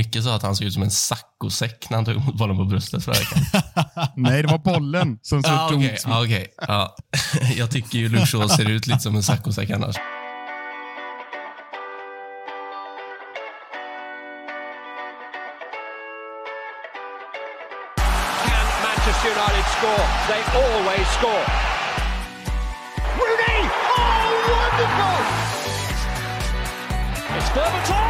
Micke sa att han såg ut som en saccosäck när han tog emot bollen på bröstet förra veckan. Nej, det var bollen som såg ah, tomt okej. som- Ah, okej. Ja. Jag tycker ju Shaw ser ut lite som en saccosäck annars. Can Manchester United score? They always score. Rooney! Oh, wonderful! It's Berbatov!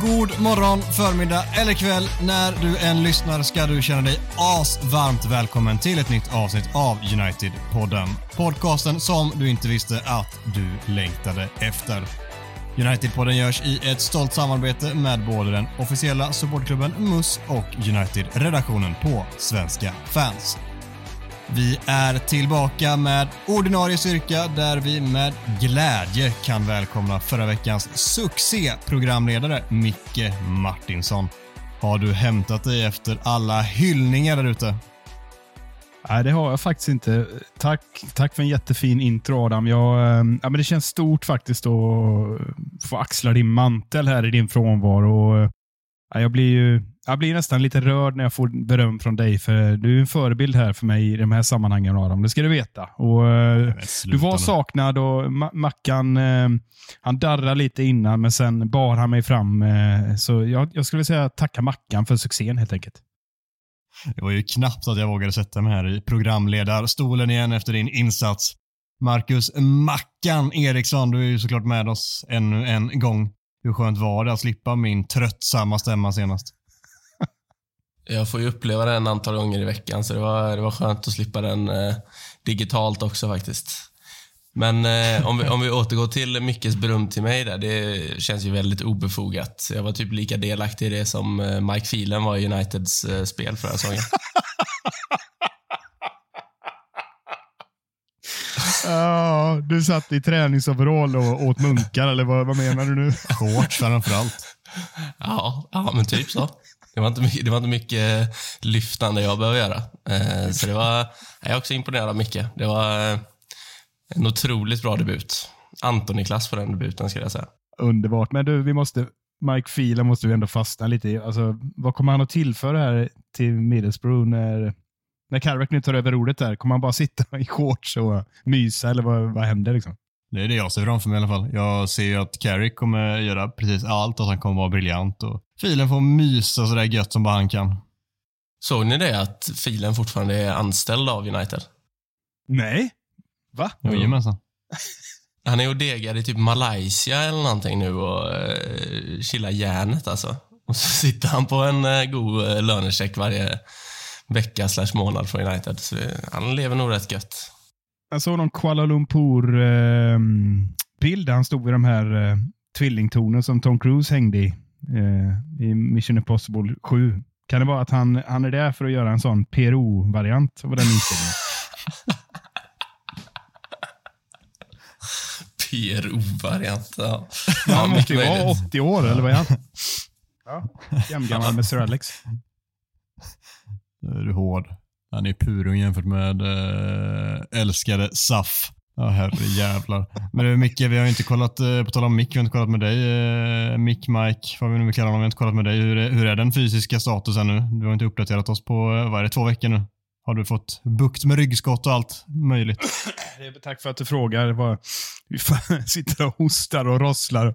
God morgon, förmiddag eller kväll. När du än lyssnar ska du känna dig asvarmt välkommen till ett nytt avsnitt av United-podden. Podcasten som du inte visste att du längtade efter. United-podden görs i ett stolt samarbete med både den officiella supportklubben MUS och United-redaktionen på Svenska fans. Vi är tillbaka med ordinarie styrka där vi med glädje kan välkomna förra veckans succéprogramledare Micke Martinsson. Har du hämtat dig efter alla hyllningar där ute? Nej, det har jag faktiskt inte. Tack, tack för en jättefin intro Adam. Jag, ehm, ja, men det känns stort faktiskt att få axla din mantel här i din frånvaro. Eh, ja, jag, blir ju, jag blir nästan lite rörd när jag får beröm från dig, för du är en förebild här för mig i de här sammanhangen Adam. Det ska du veta. Och, eh, du var saknad och Ma- Mackan eh, han darrade lite innan, men sen bar han mig fram. Eh, så jag, jag skulle säga tacka Mackan för succén helt enkelt. Det var ju knappt att jag vågade sätta mig här i programledarstolen igen efter din insats. Marcus Mackan Eriksson, du är ju såklart med oss ännu en gång. Hur skönt var det att slippa min tröttsamma stämma senast? Jag får ju uppleva den antal gånger i veckan, så det var, det var skönt att slippa den eh, digitalt också faktiskt. Men eh, om, vi, om vi återgår till Mickes beröm till mig där, det känns ju väldigt obefogat. Jag var typ lika delaktig i det som eh, Mike Phelan var i Uniteds eh, spel förra säsongen. Ja, du satt i träningsoverall och åt munkar, eller vad, vad menar du nu? Shorts framförallt. Ja, ja, men typ så. Det var inte mycket, det var inte mycket lyftande jag behövde göra. Eh, så det var, jag är också imponerad av Micke. Det var eh, en otroligt bra debut. Antoni-klass på den debuten, skulle jag säga. Underbart. Men du, vi måste, Mike Phelan måste vi ändå fastna lite i. Alltså, vad kommer han att tillföra här till Middlesbrough när, när Carrick nu tar över ordet där? Kommer han bara sitta i shorts och mysa, eller vad, vad händer? Liksom? Det är det jag ser framför mig i alla fall. Jag ser ju att Carrick kommer göra precis allt, att han kommer vara briljant och filen får mysa sådär gött som bara han kan. Såg ni det, att filen fortfarande är anställd av United? Nej. Va? Jajamensan. Han är och degar i typ Malaysia eller någonting nu och eh, chillar järnet alltså. Och så sitter han på en eh, god eh, lönecheck varje vecka slash månad från United. Så han lever nog rätt gött. Jag såg någon Kuala Lumpur-bild där han stod i de här eh, tvillingtornen som Tom Cruise hängde i. Eh, I Mission Impossible 7. Kan det vara att han, han är där för att göra en sån PRO-variant av den inställningen? PRO-variant. Ja. Han måste ju vara möjligt. 80 år, eller vad är han? Ja, jämngammal med Sir Alex. Nu är du hård. Han är purung jämfört med äh, älskade Saf. Ja, herre jävlar. Men du Micke, vi har ju inte kollat, eh, på tal om Mick, vi har inte kollat med dig. Eh, Mick, Mike, vad vi nu vill kalla honom, vi har inte kollat med dig. Hur är, hur är den fysiska statusen nu? Du har inte uppdaterat oss på, eh, vad är det, två veckor nu? Har du fått bukt med ryggskott och allt möjligt? Tack för att du frågar. Vi sitter och hostar och rosslar.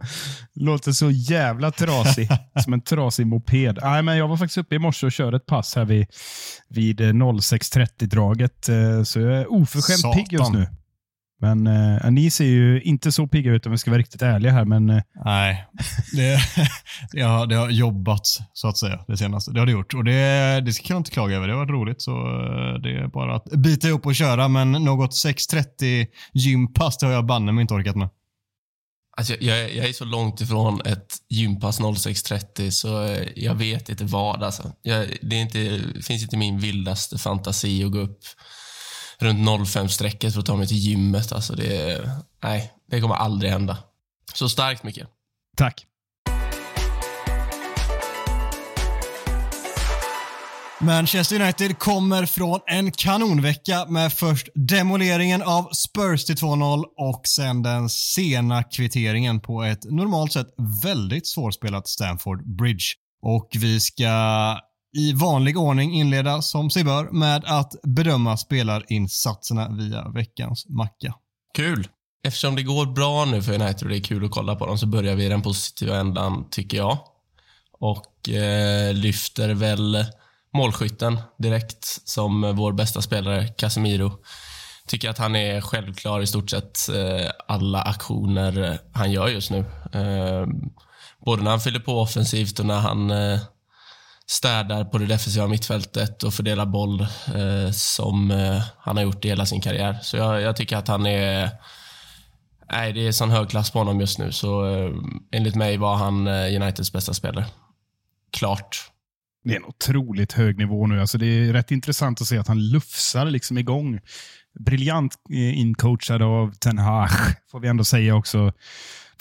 Låter så jävla trasig. som en trasig moped. Nej, men jag var faktiskt uppe i morse och körde ett pass här vid, vid eh, 06.30-draget. eh, Så jag är oförskämt Satan. pigg just nu. Men eh, ni ser ju inte så pigga ut om vi ska vara riktigt ärliga här. Men eh, Nej, det, det, har, det har jobbat så att säga det senaste. Det har det gjort och det, det ska jag inte klaga över. Det har varit roligt så eh, det är bara att bita ihop och köra men något 6.30 gympass det har jag banne mig inte orkat med. Alltså, jag, jag, är så långt ifrån ett gympass 06.30 så eh, jag vet inte vad. Alltså. Jag, det är inte, finns inte min vildaste fantasi att gå upp runt 05-strecket för att ta mig till gymmet. Alltså det, nej, det kommer aldrig hända. Så starkt, Micke. Tack. Manchester United kommer från en kanonvecka med först demoleringen av Spurs till 2-0 och sen den sena kvitteringen på ett normalt sett väldigt svårspelat Stamford Bridge. Och vi ska i vanlig ordning inleda, som sig bör, med att bedöma spelarinsatserna via veckans macka. Kul! Eftersom det går bra nu för United och det är kul att kolla på dem så börjar vi i den positiva ändan, tycker jag. Och eh, lyfter väl målskytten direkt som vår bästa spelare, Casemiro. Tycker att han är självklar i stort sett eh, alla aktioner han gör just nu. Eh, både när han fyller på offensivt och när han eh, städar på det defensiva mittfältet och fördelar boll eh, som eh, han har gjort i hela sin karriär. Så jag, jag, tycker att han är... Nej, det är sån hög klass på honom just nu. Så eh, enligt mig var han eh, Uniteds bästa spelare. Klart. Det är en otroligt hög nivå nu. Alltså det är rätt intressant att se att han lufsar liksom igång. Briljant eh, incoachad av Ten Hag, får vi ändå säga också.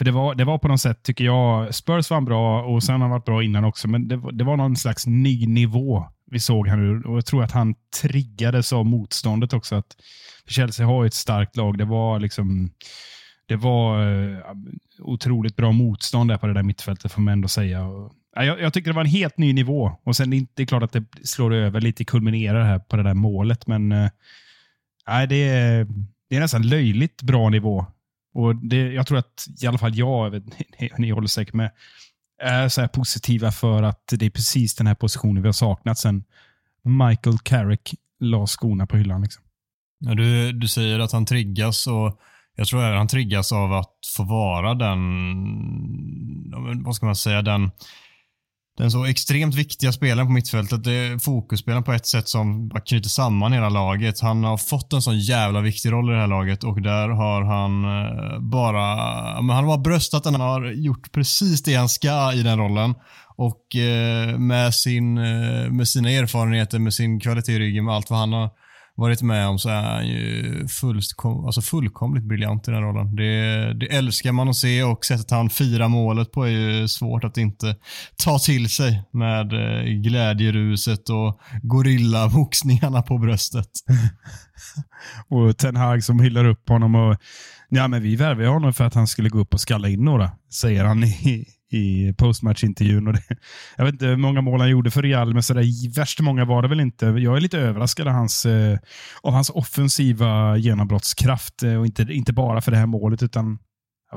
För det var, det var på något sätt, tycker jag, Spurs var bra och sen har han varit bra innan också, men det, det var någon slags ny nivå vi såg här nu. Och jag tror att han triggades av motståndet också. Att Chelsea har ett starkt lag. Det var liksom det var eh, otroligt bra motstånd där på det där mittfältet, får man ändå säga. Jag, jag tycker det var en helt ny nivå. Och sen det är klart att det slår över lite, kulminerar här på det där målet, men eh, nej, det, är, det är nästan löjligt bra nivå. Och det, Jag tror att i alla fall jag, ni håller säkert med, är så positiva för att det är precis den här positionen vi har saknat sen Michael Carrick la skorna på hyllan. Liksom. Ja, du, du säger att han triggas och jag tror att han triggas av att få vara den, vad ska man säga, den den så extremt viktiga spelaren på mittfältet. Det är fokusspelaren på ett sätt som bara knyter samman hela laget. Han har fått en sån jävla viktig roll i det här laget och där har han eh, bara, men han har bara bröstat den. Han har gjort precis det han ska i den rollen. Och eh, med, sin, eh, med sina erfarenheter, med sin kvalitet i ryggen, med allt vad han har varit med om så är han ju fullkom, alltså fullkomligt briljant i den rollen. Det, det älskar man att se och sättet han firar målet på är ju svårt att inte ta till sig med eh, glädjeruset och gorillaboxningarna på bröstet. och Ten Hag som hyllar upp honom och ja, men vi värvade honom för att han skulle gå upp och skalla in några, säger han i, i postmatchintervjun. Och det, jag vet inte hur många mål han gjorde för Real, men sådär värst många var det väl inte. Jag är lite överraskad av hans, eh, av hans offensiva genombrottskraft. Eh, och inte, inte bara för det här målet, utan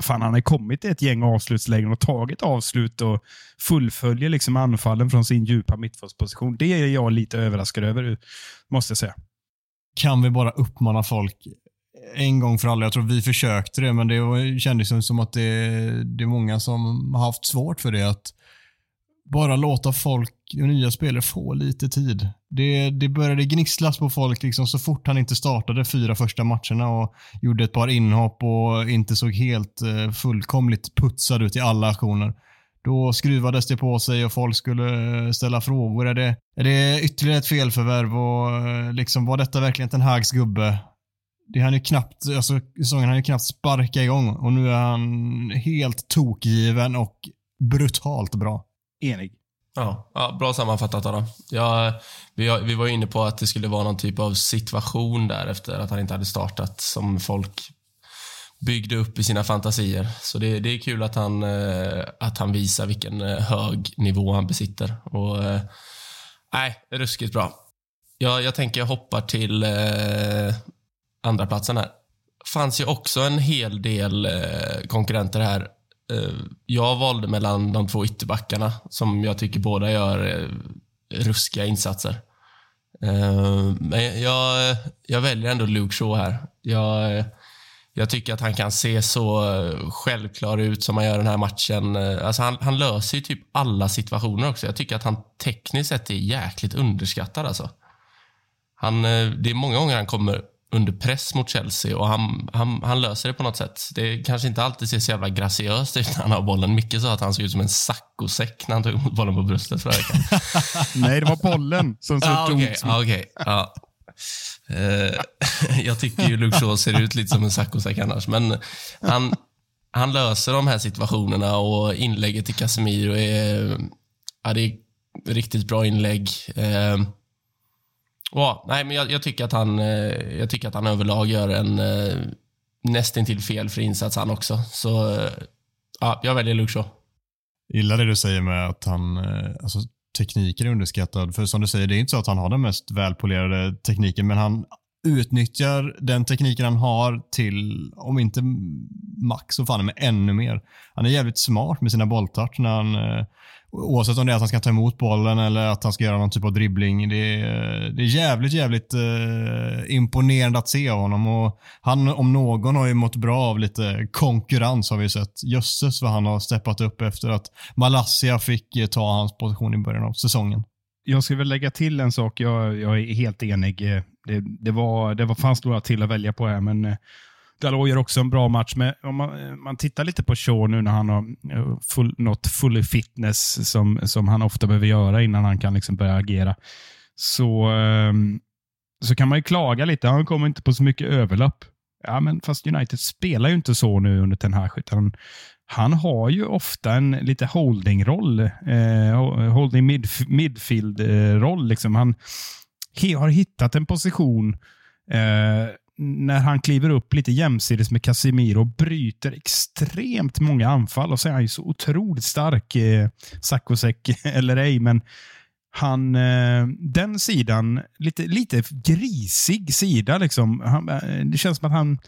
Fan, han har kommit till ett gäng avslutslägen och tagit avslut och fullföljer liksom anfallen från sin djupa mittfältsposition. Det är jag lite överraskad över, måste jag säga. Kan vi bara uppmana folk en gång för alla. Jag tror vi försökte det, men det kändes som att det, det är många som har haft svårt för det. Att bara låta folk, nya spelare, få lite tid. Det, det började gnisslas på folk liksom så fort han inte startade fyra första matcherna och gjorde ett par inhopp och inte såg helt eh, fullkomligt putsad ut i alla aktioner. Då skruvades det på sig och folk skulle eh, ställa frågor. Är det, är det ytterligare ett felförvärv och eh, liksom var detta verkligen en Hags gubbe? Det han ju knappt, alltså säsongen han ju knappt sparka igång och nu är han helt tokgiven och brutalt bra. Enig. Ja, ja bra sammanfattat Adam. Ja, vi, vi var inne på att det skulle vara någon typ av situation där efter att han inte hade startat som folk byggde upp i sina fantasier. Så det, det är kul att han, eh, att han visar vilken eh, hög nivå han besitter. Och, eh, nej, ruskigt bra. Ja, jag tänker jag hoppar till andra platsen här. fanns ju också en hel del eh, konkurrenter här. Eh, jag valde mellan de två ytterbackarna som jag tycker båda gör eh, ruskiga insatser. Eh, men jag, jag väljer ändå Luke Shaw här. Jag, jag tycker att han kan se så eh, självklar ut som han gör den här matchen. Eh, alltså han, han löser ju typ alla situationer också. Jag tycker att han tekniskt sett är jäkligt underskattad. Alltså. Han, eh, det är många gånger han kommer under press mot Chelsea och han, han, han, löser det på något sätt. Det kanske inte alltid ser så jävla graciöst ut när han har bollen. Micke sa att han såg ut som en saccosäck när han tog emot bollen på bröstet förra veckan. Nej, det var bollen som såg ah, okay, ah, okay, ja. Uh, jag tycker ju Luke Shaw ser ut lite som en saccosäck annars, men han, han löser de här situationerna och inlägget till Casemiro är, ja, det är riktigt bra inlägg. Eh, ja, nej, men jag, jag, tycker att han, eh, jag tycker att han överlag gör en eh, nästintill felfri insats han också. Så eh, ja, jag väljer Luke Shaw. Gillar det du säger med att han, eh, alltså tekniken är underskattad. För som du säger, det är inte så att han har den mest välpolerade tekniken, men han utnyttjar den tekniken han har till, om inte max, så fan med ännu mer. Han är jävligt smart med sina bolltouch när han eh, Oavsett om det är att han ska ta emot bollen eller att han ska göra någon typ av dribbling. Det är, det är jävligt, jävligt eh, imponerande att se av honom. Och han om någon har ju mått bra av lite konkurrens har vi sett. Jösses vad han har steppat upp efter att Malassia fick eh, ta hans position i början av säsongen. Jag ska väl lägga till en sak. Jag, jag är helt enig. Eh, det, det, var, det var, fanns några till att välja på här, men eh, Dalot gör också en bra match. Men om man, eh, man tittar lite på Shaw nu när han har eh, full, nått full fitness som, som han ofta behöver göra innan han kan liksom börja agera. Så, ehm, så kan man ju klaga lite. Han kommer inte på så mycket överlapp. Ja, men fast United spelar ju inte så nu under den här utan han har ju ofta en lite holding-roll. Eh, holding midf midfield-roll. Liksom. Han har hittat en position eh, när han kliver upp lite jämsides med Casemiro och bryter extremt många anfall och så är han ju så otroligt stark, eh, Sakosek eller ej, men han, eh, den sidan, lite, lite grisig sida liksom. Han, eh, det känns som att han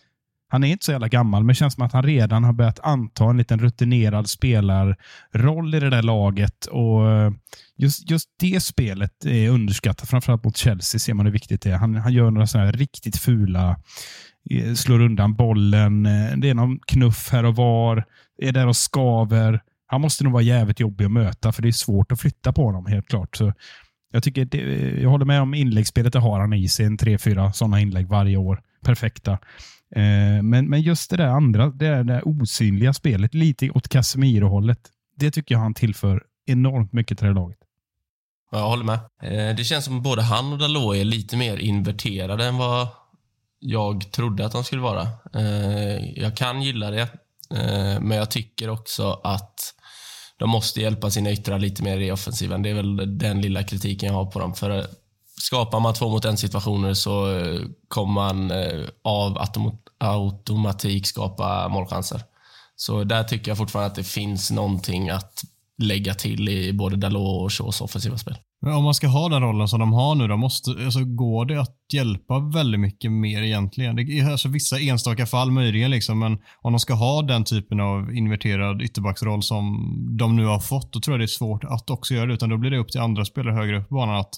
han är inte så jävla gammal, men det känns som att han redan har börjat anta en liten rutinerad spelarroll i det där laget. Och eh, just, just det spelet är underskattat. Framförallt mot Chelsea ser man hur viktigt det är. Han, han gör några sådana här riktigt fula, eh, slår undan bollen. Eh, det är någon knuff här och var. Är där och skaver. Han måste nog vara jävligt jobbig att möta, för det är svårt att flytta på honom, helt klart. Så jag, tycker det, jag håller med om inläggsspelet, det har han i sig. En tre, fyra sådana inlägg varje år. Perfekta. Eh, men, men just det där andra, det där, det där osynliga spelet, lite åt Casemiro-hållet, det tycker jag han tillför enormt mycket till det laget. Jag håller med. Eh, det känns som både han och Dalot är lite mer inverterade än vad jag trodde att de skulle vara. Eh, jag kan gilla det, eh, men jag tycker också att de måste hjälpa sina yttrar lite mer i offensiven. Det är väl den lilla kritiken jag har på dem. För eh, skapar man två mot en situationer så eh, kommer man av att de automatik skapa målchanser. Så där tycker jag fortfarande att det finns någonting att lägga till i både Dalot och Shaws offensiva spel. Men om man ska ha den rollen som de har nu, då måste, alltså, går det att hjälpa väldigt mycket mer egentligen? Det är alltså vissa enstaka fall möjligen, liksom, men om de ska ha den typen av inverterad ytterbacksroll som de nu har fått, då tror jag det är svårt att också göra det, utan då blir det upp till andra spelare högre upp på banan att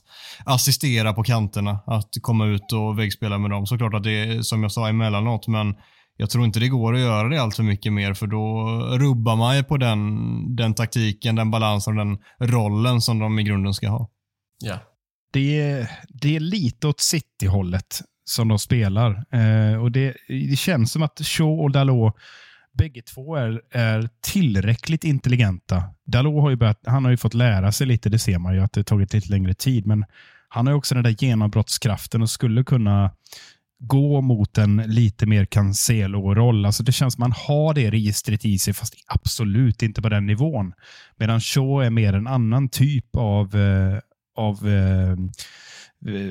assistera på kanterna, att komma ut och väggspela med dem. Såklart att det är, som jag sa, emellanåt, men jag tror inte det går att göra det allt för mycket mer för då rubbar man ju på den, den taktiken, den balansen och den rollen som de i grunden ska ha. Ja. Det är, det är lite åt City-hållet som de spelar. Eh, och det, det känns som att Shaw och Dalot bägge två är, är tillräckligt intelligenta. Dalot har ju, börjat, han har ju fått lära sig lite, det ser man ju, att det tagit lite längre tid. Men han har också den där genombrottskraften och skulle kunna gå mot en lite mer Cancelo-roll. Alltså det känns som man har det registret i sig, fast absolut inte på den nivån. Medan Shaw är mer en annan typ av, eh, av eh,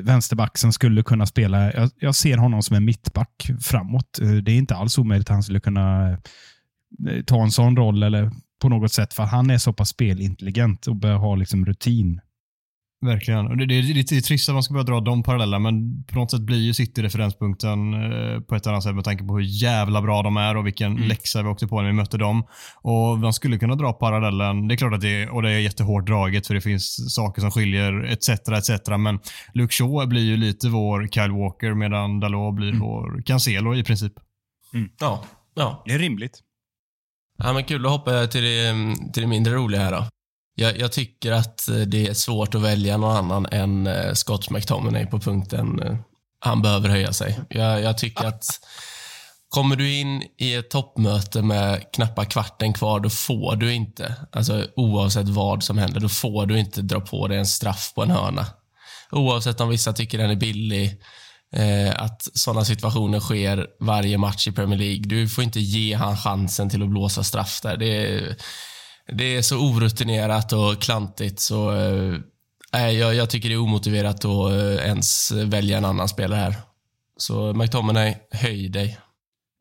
vänsterback som skulle kunna spela. Jag, jag, ser honom som en mittback framåt. Eh, det är inte alls omöjligt att han skulle kunna eh, ta en sån roll eller på något sätt, för han är så pass spelintelligent och bör ha liksom rutin. Verkligen. Och det, det, det, det är trist att man ska börja dra de parallella, men på något sätt blir ju City referenspunkten eh, på ett annat sätt med tanke på hur jävla bra de är och vilken mm. läxa vi åkte på när vi mötte dem. Och Man skulle kunna dra parallellen, det är klart att det, och det är jättehårt draget för det finns saker som skiljer etc. etc. Men Luke Shaw blir ju lite vår Kyle Walker medan Dalot blir mm. vår Cancelo i princip. Mm. Ja, ja. Det är rimligt. Ja, men kul, då hoppar jag till det, till det mindre roliga här då. Jag, jag, tycker att eh, det är svårt att välja någon annan än eh, Scott McTominay på punkten eh, han behöver höja sig. Jag, jag, tycker att kommer du in i ett toppmöte med knappa kvarten kvar, då får du inte, alltså oavsett vad som händer, då får du inte dra på dig en straff på en hörna. Oavsett om vissa tycker den är billig eh, att sådana situationer sker varje match i Premier League. Du får inte ge han chansen till att blåsa straff där. Det är, det är så orutinerat och klantigt så eh, jag, jag tycker det är omotiverat att eh, ens välja en annan spelare här. Så McTominay, höj dig.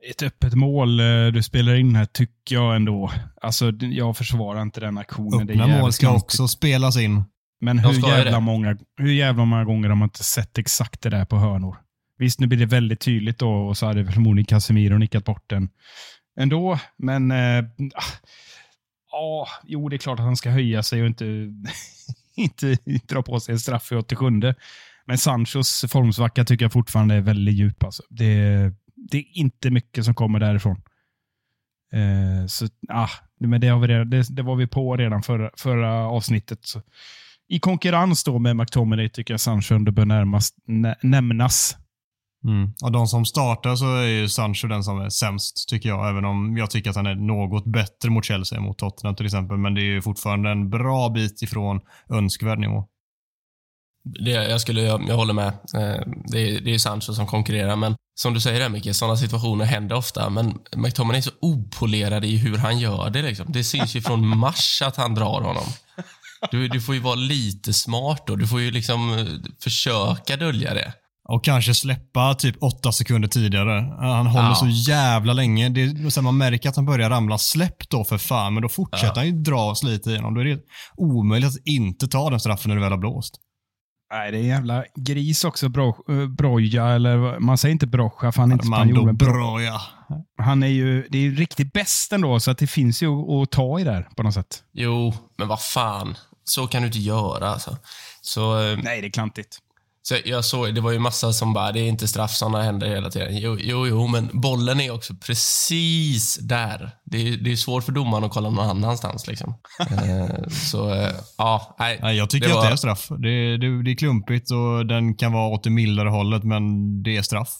Ett öppet mål eh, du spelar in här tycker jag ändå. Alltså, jag försvarar inte den aktionen. Öppna mål ska konstigt. också spelas in. Men hur jävla, många, hur jävla många gånger har man inte sett exakt det där på hörnor? Visst, nu blir det väldigt tydligt då och så hade förmodligen Casemiro nickat bort den ändå. Men äh, ja, jo, det är klart att han ska höja sig och inte, inte dra på sig en straff i 87. Men Sanchos formsvacka tycker jag fortfarande är väldigt djup. Alltså. Det, det är inte mycket som kommer därifrån. Eh, så, ah, men det, har vi redan, det, det, var vi på redan förra, förra avsnittet. Så. I konkurrens då med McTominay tycker jag Sancho bör närmast nä, nämnas. Mm. Av de som startar så är ju Sancho den som är sämst, tycker jag. Även om jag tycker att han är något bättre mot Chelsea mot Tottenham till exempel. Men det är ju fortfarande en bra bit ifrån önskvärd nivå. Det, jag, skulle, jag, jag håller med. Eh, det är, det är Sancho som konkurrerar, men som du säger där Micke, sådana situationer händer ofta, men McTominay är så opolerad i hur han gör det. Liksom. Det syns ju från mars att han drar honom. Du, du får ju vara lite smart då. Du får ju liksom eh, försöka dölja det. Och kanske släppa typ åtta sekunder tidigare. Han håller ja. så jävla länge. Det, så man märker att han börjar ramla. Släpp då för fan, men då fortsätter ja. han ju dras lite igenom. Då är det omöjligt att inte ta den straffen när det väl har blåst. Nej, det är en jävla gris också. Bro, uh, broja, eller man säger inte brocha för han är inte spanjor. Broja. Han är ju, det är ju riktigt bäst ändå, så att det finns ju att ta i där på något sätt. Jo, men vad fan. Så kan du inte göra alltså. Så, uh, Nej, det är klantigt. Så jag såg, det var ju massa som bara, det är inte straff, sådana händer hela tiden. Jo, jo, jo, men bollen är också precis där. Det är, det är svårt för domaren att kolla någon annanstans. Liksom. eh, så, eh, ja, nej. nej. Jag tycker det att var... det är straff. Det, det, det är klumpigt och den kan vara åt det mildare hållet, men det är straff.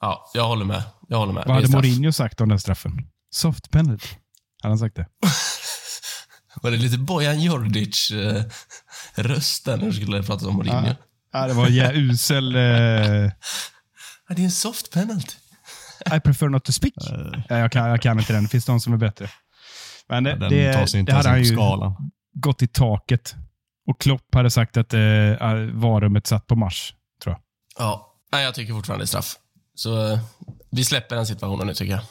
Ja, jag håller med. Jag håller med. Vad hade Mourinho sagt om den straffen? Soft penalty. Hade han sagt det? var det lite Bojan Djordjic-röst eh, när du skulle prata om Mourinho? Ja. Ja, det var en usel... Eh... Ja, det är en soft penalty. I prefer not to speak. Uh. Jag, kan, jag kan inte den. Det finns de som är bättre. Men det, ja, det, tar sig inte det hade han ju skalan. gått i taket. Och Klopp hade sagt att eh, varummet satt på Mars, tror jag. Ja, Nej, jag tycker fortfarande det är straff. Så eh, vi släpper den situationen nu, tycker jag.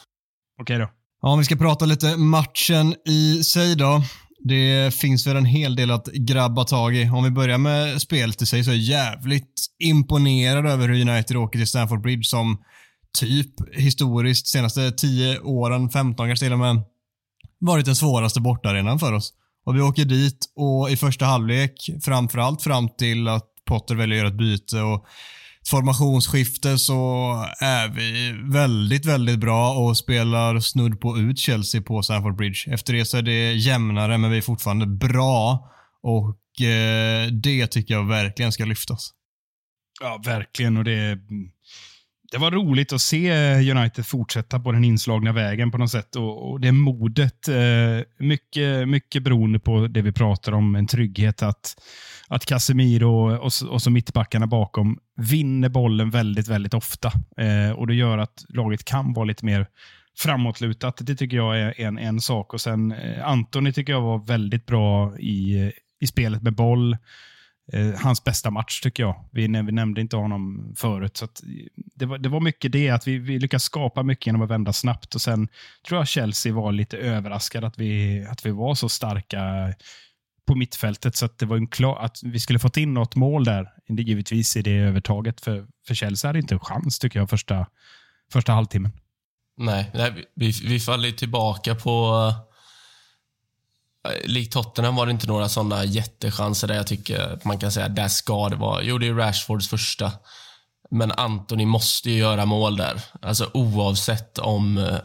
Okej då. Ja, om vi ska prata lite matchen i sig då. Det finns väl en hel del att grabba tag i. Om vi börjar med spelet i sig så är jag jävligt imponerad över hur United åker till Stamford Bridge som typ historiskt senaste 10 åren, 15 kanske till och med, varit den svåraste bortaarenan för oss. Och vi åker dit och i första halvlek, framförallt fram till att Potter väljer att göra ett byte och formationsskifte så är vi väldigt, väldigt bra och spelar snudd på ut Chelsea på Stamford Bridge. Efter det så är det jämnare, men vi är fortfarande bra och eh, det tycker jag verkligen ska lyftas. Ja, verkligen. Och det, det var roligt att se eh, United fortsätta på den inslagna vägen på något sätt. Och, och det modet, eh, mycket, mycket beroende på det vi pratar om, en trygghet att att Casemiro och, och så mittbackarna bakom vinner bollen väldigt, väldigt ofta. Eh, och Det gör att laget kan vara lite mer framåtlutat. Det tycker jag är en, en sak. Och sen eh, Antoni tycker jag var väldigt bra i, eh, i spelet med boll. Eh, hans bästa match tycker jag. Vi, vi nämnde inte honom förut. Så det, var, det var mycket det, att vi, vi lyckades skapa mycket genom att vända snabbt. Och Sen tror jag Chelsea var lite överraskade att vi, att vi var så starka på mittfältet. Så att det var en klar, att vi skulle fått in något mål där. Givetvis i det övertaget. För, för Chelsea hade inte en chans, tycker jag, första, första halvtimmen. Nej, nej vi, vi faller tillbaka på... Eh, likt Tottenham var det inte några sådana jättechanser där jag tycker man kan säga där ska det vara. Jo, det är Rashfords första. Men Anthony måste ju göra mål där. Alltså oavsett om eh,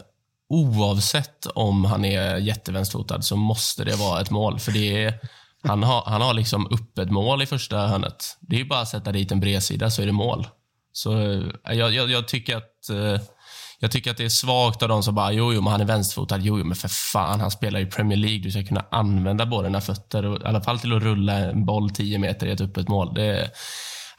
oavsett om han är jättevänsterfotad så måste det vara ett mål. För det är, han, har, han har liksom öppet mål i första hörnet. Det är bara att sätta dit en bredsida så är det mål. Så eh, jag, jag, jag, tycker att eh, jag tycker att det är svagt av de som bara, jo, jo, men han är vänsterfotad. Jo, jo, men för fan, han spelar i Premier League. Du ska kunna använda båda dina fötter, och, i alla fall till att rulla en boll 10 meter i ett öppet mål. Det,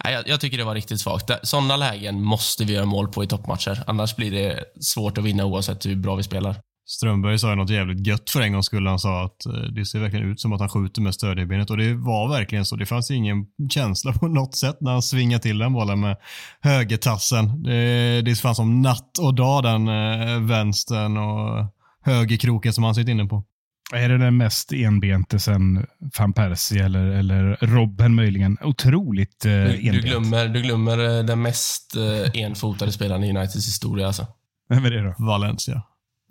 Nej, jag, jag tycker det var riktigt svagt. Sådana lägen måste vi göra mål på i toppmatcher. Annars blir det svårt att vinna oavsett hur bra vi spelar. Strömberg sa ju något jävligt gött för en gång skulle Han sa att eh, det ser verkligen ut som att han skjuter med stödjebenet och det var verkligen så. Det fanns ingen känsla på något sätt när han svingade till den bollen med högertassen. Det, det fanns som natt och dag den eh, vänstern och högerkroken som han sitter inne på. Är det den mest enbente sen van Persie eller, eller Robben möjligen? Otroligt eh, du, enbent. Du glömmer, du glömmer eh, den mest eh, enfotade spelaren i Uniteds historia. Alltså. Vem är det då? Valencia.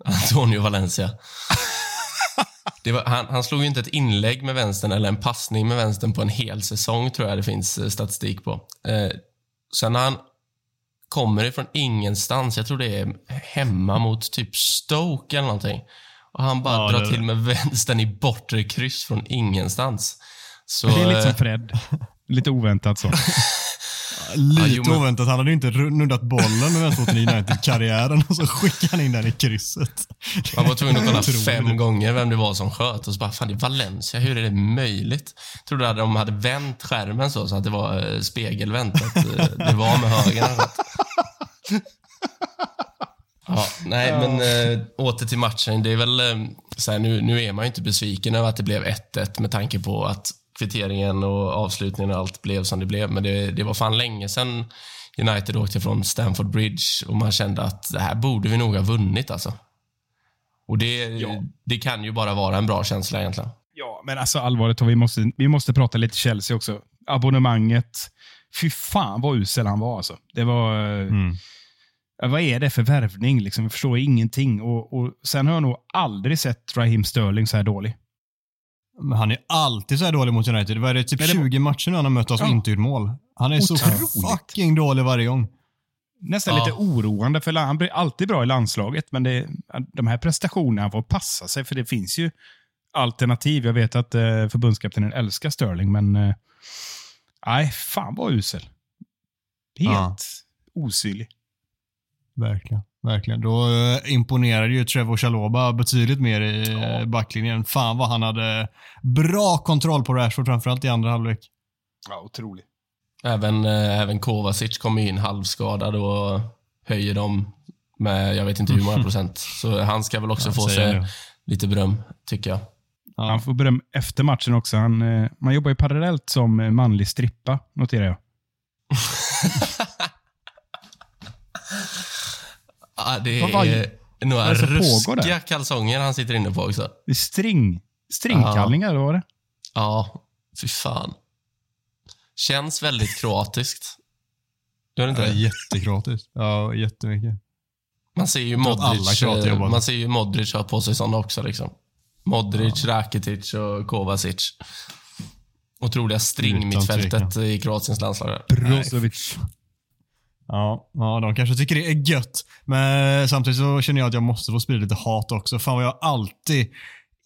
Antonio Valencia. Var, han, han, slog ju inte ett inlägg med vänstern eller en passning med vänstern på en hel säsong, tror jag det finns eh, statistik på. Eh, sen när han kommer ifrån ingenstans, jag tror det är hemma mot typ Stoke eller någonting. Och han bara ja, drar till med vänstern i bortre kryss från ingenstans. Så, det är lite som eh, Fred. Lite oväntat så. Lite ja, men... oväntat. Han hade ju inte nuddat bollen med vänsterfoten i United-karriären och så skickade han in den i krysset. Man var tvungen att kolla fem gånger vem det var som sköt och så bara, fan det är Valencia, hur är det möjligt? Jag trodde att de hade vänt skärmen så, så att det var eh, spegelvänt, att eh, det var med höger. Ja, nej, ja. men äh, åter till matchen. Det är väl, äh, så här, nu, nu är man ju inte besviken över att det blev 1-1 med tanke på att kvitteringen och avslutningen och allt blev som det blev. Men det, det var fan länge sedan United åkte från Stamford Bridge och man kände att det här borde vi nog ha vunnit alltså. Och det, ja. det kan ju bara vara en bra känsla egentligen. Ja, men alltså allvarligt, vi måste, vi måste prata lite Chelsea också. Abonnemanget. Fy fan vad usel han var alltså. Det var... Mm. Vad är det för värvning? Liksom, jag förstår ingenting. Och, och Sen har jag nog aldrig sett Raheem Sterling så här dålig. Men han är alltid så här dålig mot United. Vad är det, typ det 20 matcher nu han har mött oss ja. och inte gjort mål. Han är Otroligt. så fucking dålig varje gång. Nästan ja. lite oroande, för han blir alltid bra i landslaget, men det, de här prestationerna får passa sig, för det finns ju alternativ. Jag vet att eh, förbundskaptenen älskar Sterling, men eh, nej, fan vad usel. Helt ja. osynlig. Verkligen. Verkligen. Då eh, imponerade ju Trevor Chaloba betydligt mer i ja. backlinjen. Fan vad han hade bra kontroll på Rashford, framförallt i andra halvlek. Ja, otroligt. Även, eh, även Kovacic kommer in halvskadad och höjer dem med, jag vet inte hur många procent. Så han ska väl också ja, få sig lite beröm, tycker jag. Ja. Han får beröm efter matchen också. Han, eh, man jobbar ju parallellt som manlig strippa, noterar jag. Ja, det är var, några ruskiga kalsonger han sitter inne på också. Det är string, stringkallningar, ja. var det? Ja, fy fan. Känns väldigt kroatiskt. Gör det inte ja, det? Jättekroatiskt. Ja, jättemycket. Man ser ju Modric, eh, man ser ju Modric ha på sig sådana också. Liksom. Modric, ja. Rakitic och Kovacic. Otroliga stringmittfältet i Kroatiens landslag. Brozovic. Ja, ja, de kanske tycker det är gött. Men samtidigt så känner jag att jag måste få sprida lite hat också. Fan vad jag alltid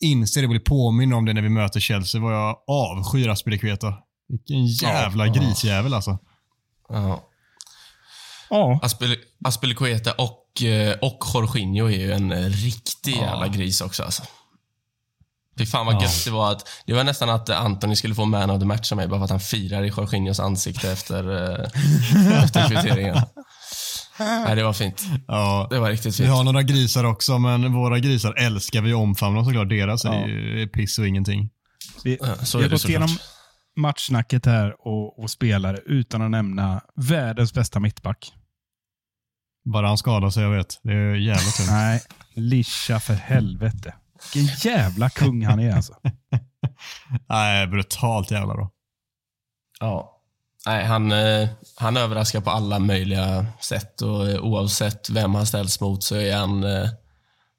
inser det blir påminna om det när vi möter Chelsea. Vad jag avskyr Aspilicueta. Vilken jävla ja, grisjävel alltså. Ja. ja. Aspilicueta och, eh, och Jorginho är ju en riktig ja. jävla gris också alltså. Fy fan vad ja. gött det var. Att, det var nästan att Anthony skulle få man of the match av mig bara för att han firar i Jorginhos ansikte efter, eh, efter kvitteringen. Nej, det var fint. Ja, det var riktigt fint. Vi har några grisar också, men våra grisar älskar vi omfamna såklart. Deras ja. är ju piss och ingenting. Vi, Så vi har gått igenom matchsnacket här och, och spelare utan att nämna världens bästa mittback. Bara han skadar sig, jag vet. Det är jävligt tungt. Nej, Lisha för helvete. Vilken jävla kung han är alltså. Nej, brutalt jävla bra. Ja. Nej, han, eh, han överraskar på alla möjliga sätt och eh, oavsett vem han ställs mot så är han... Eh,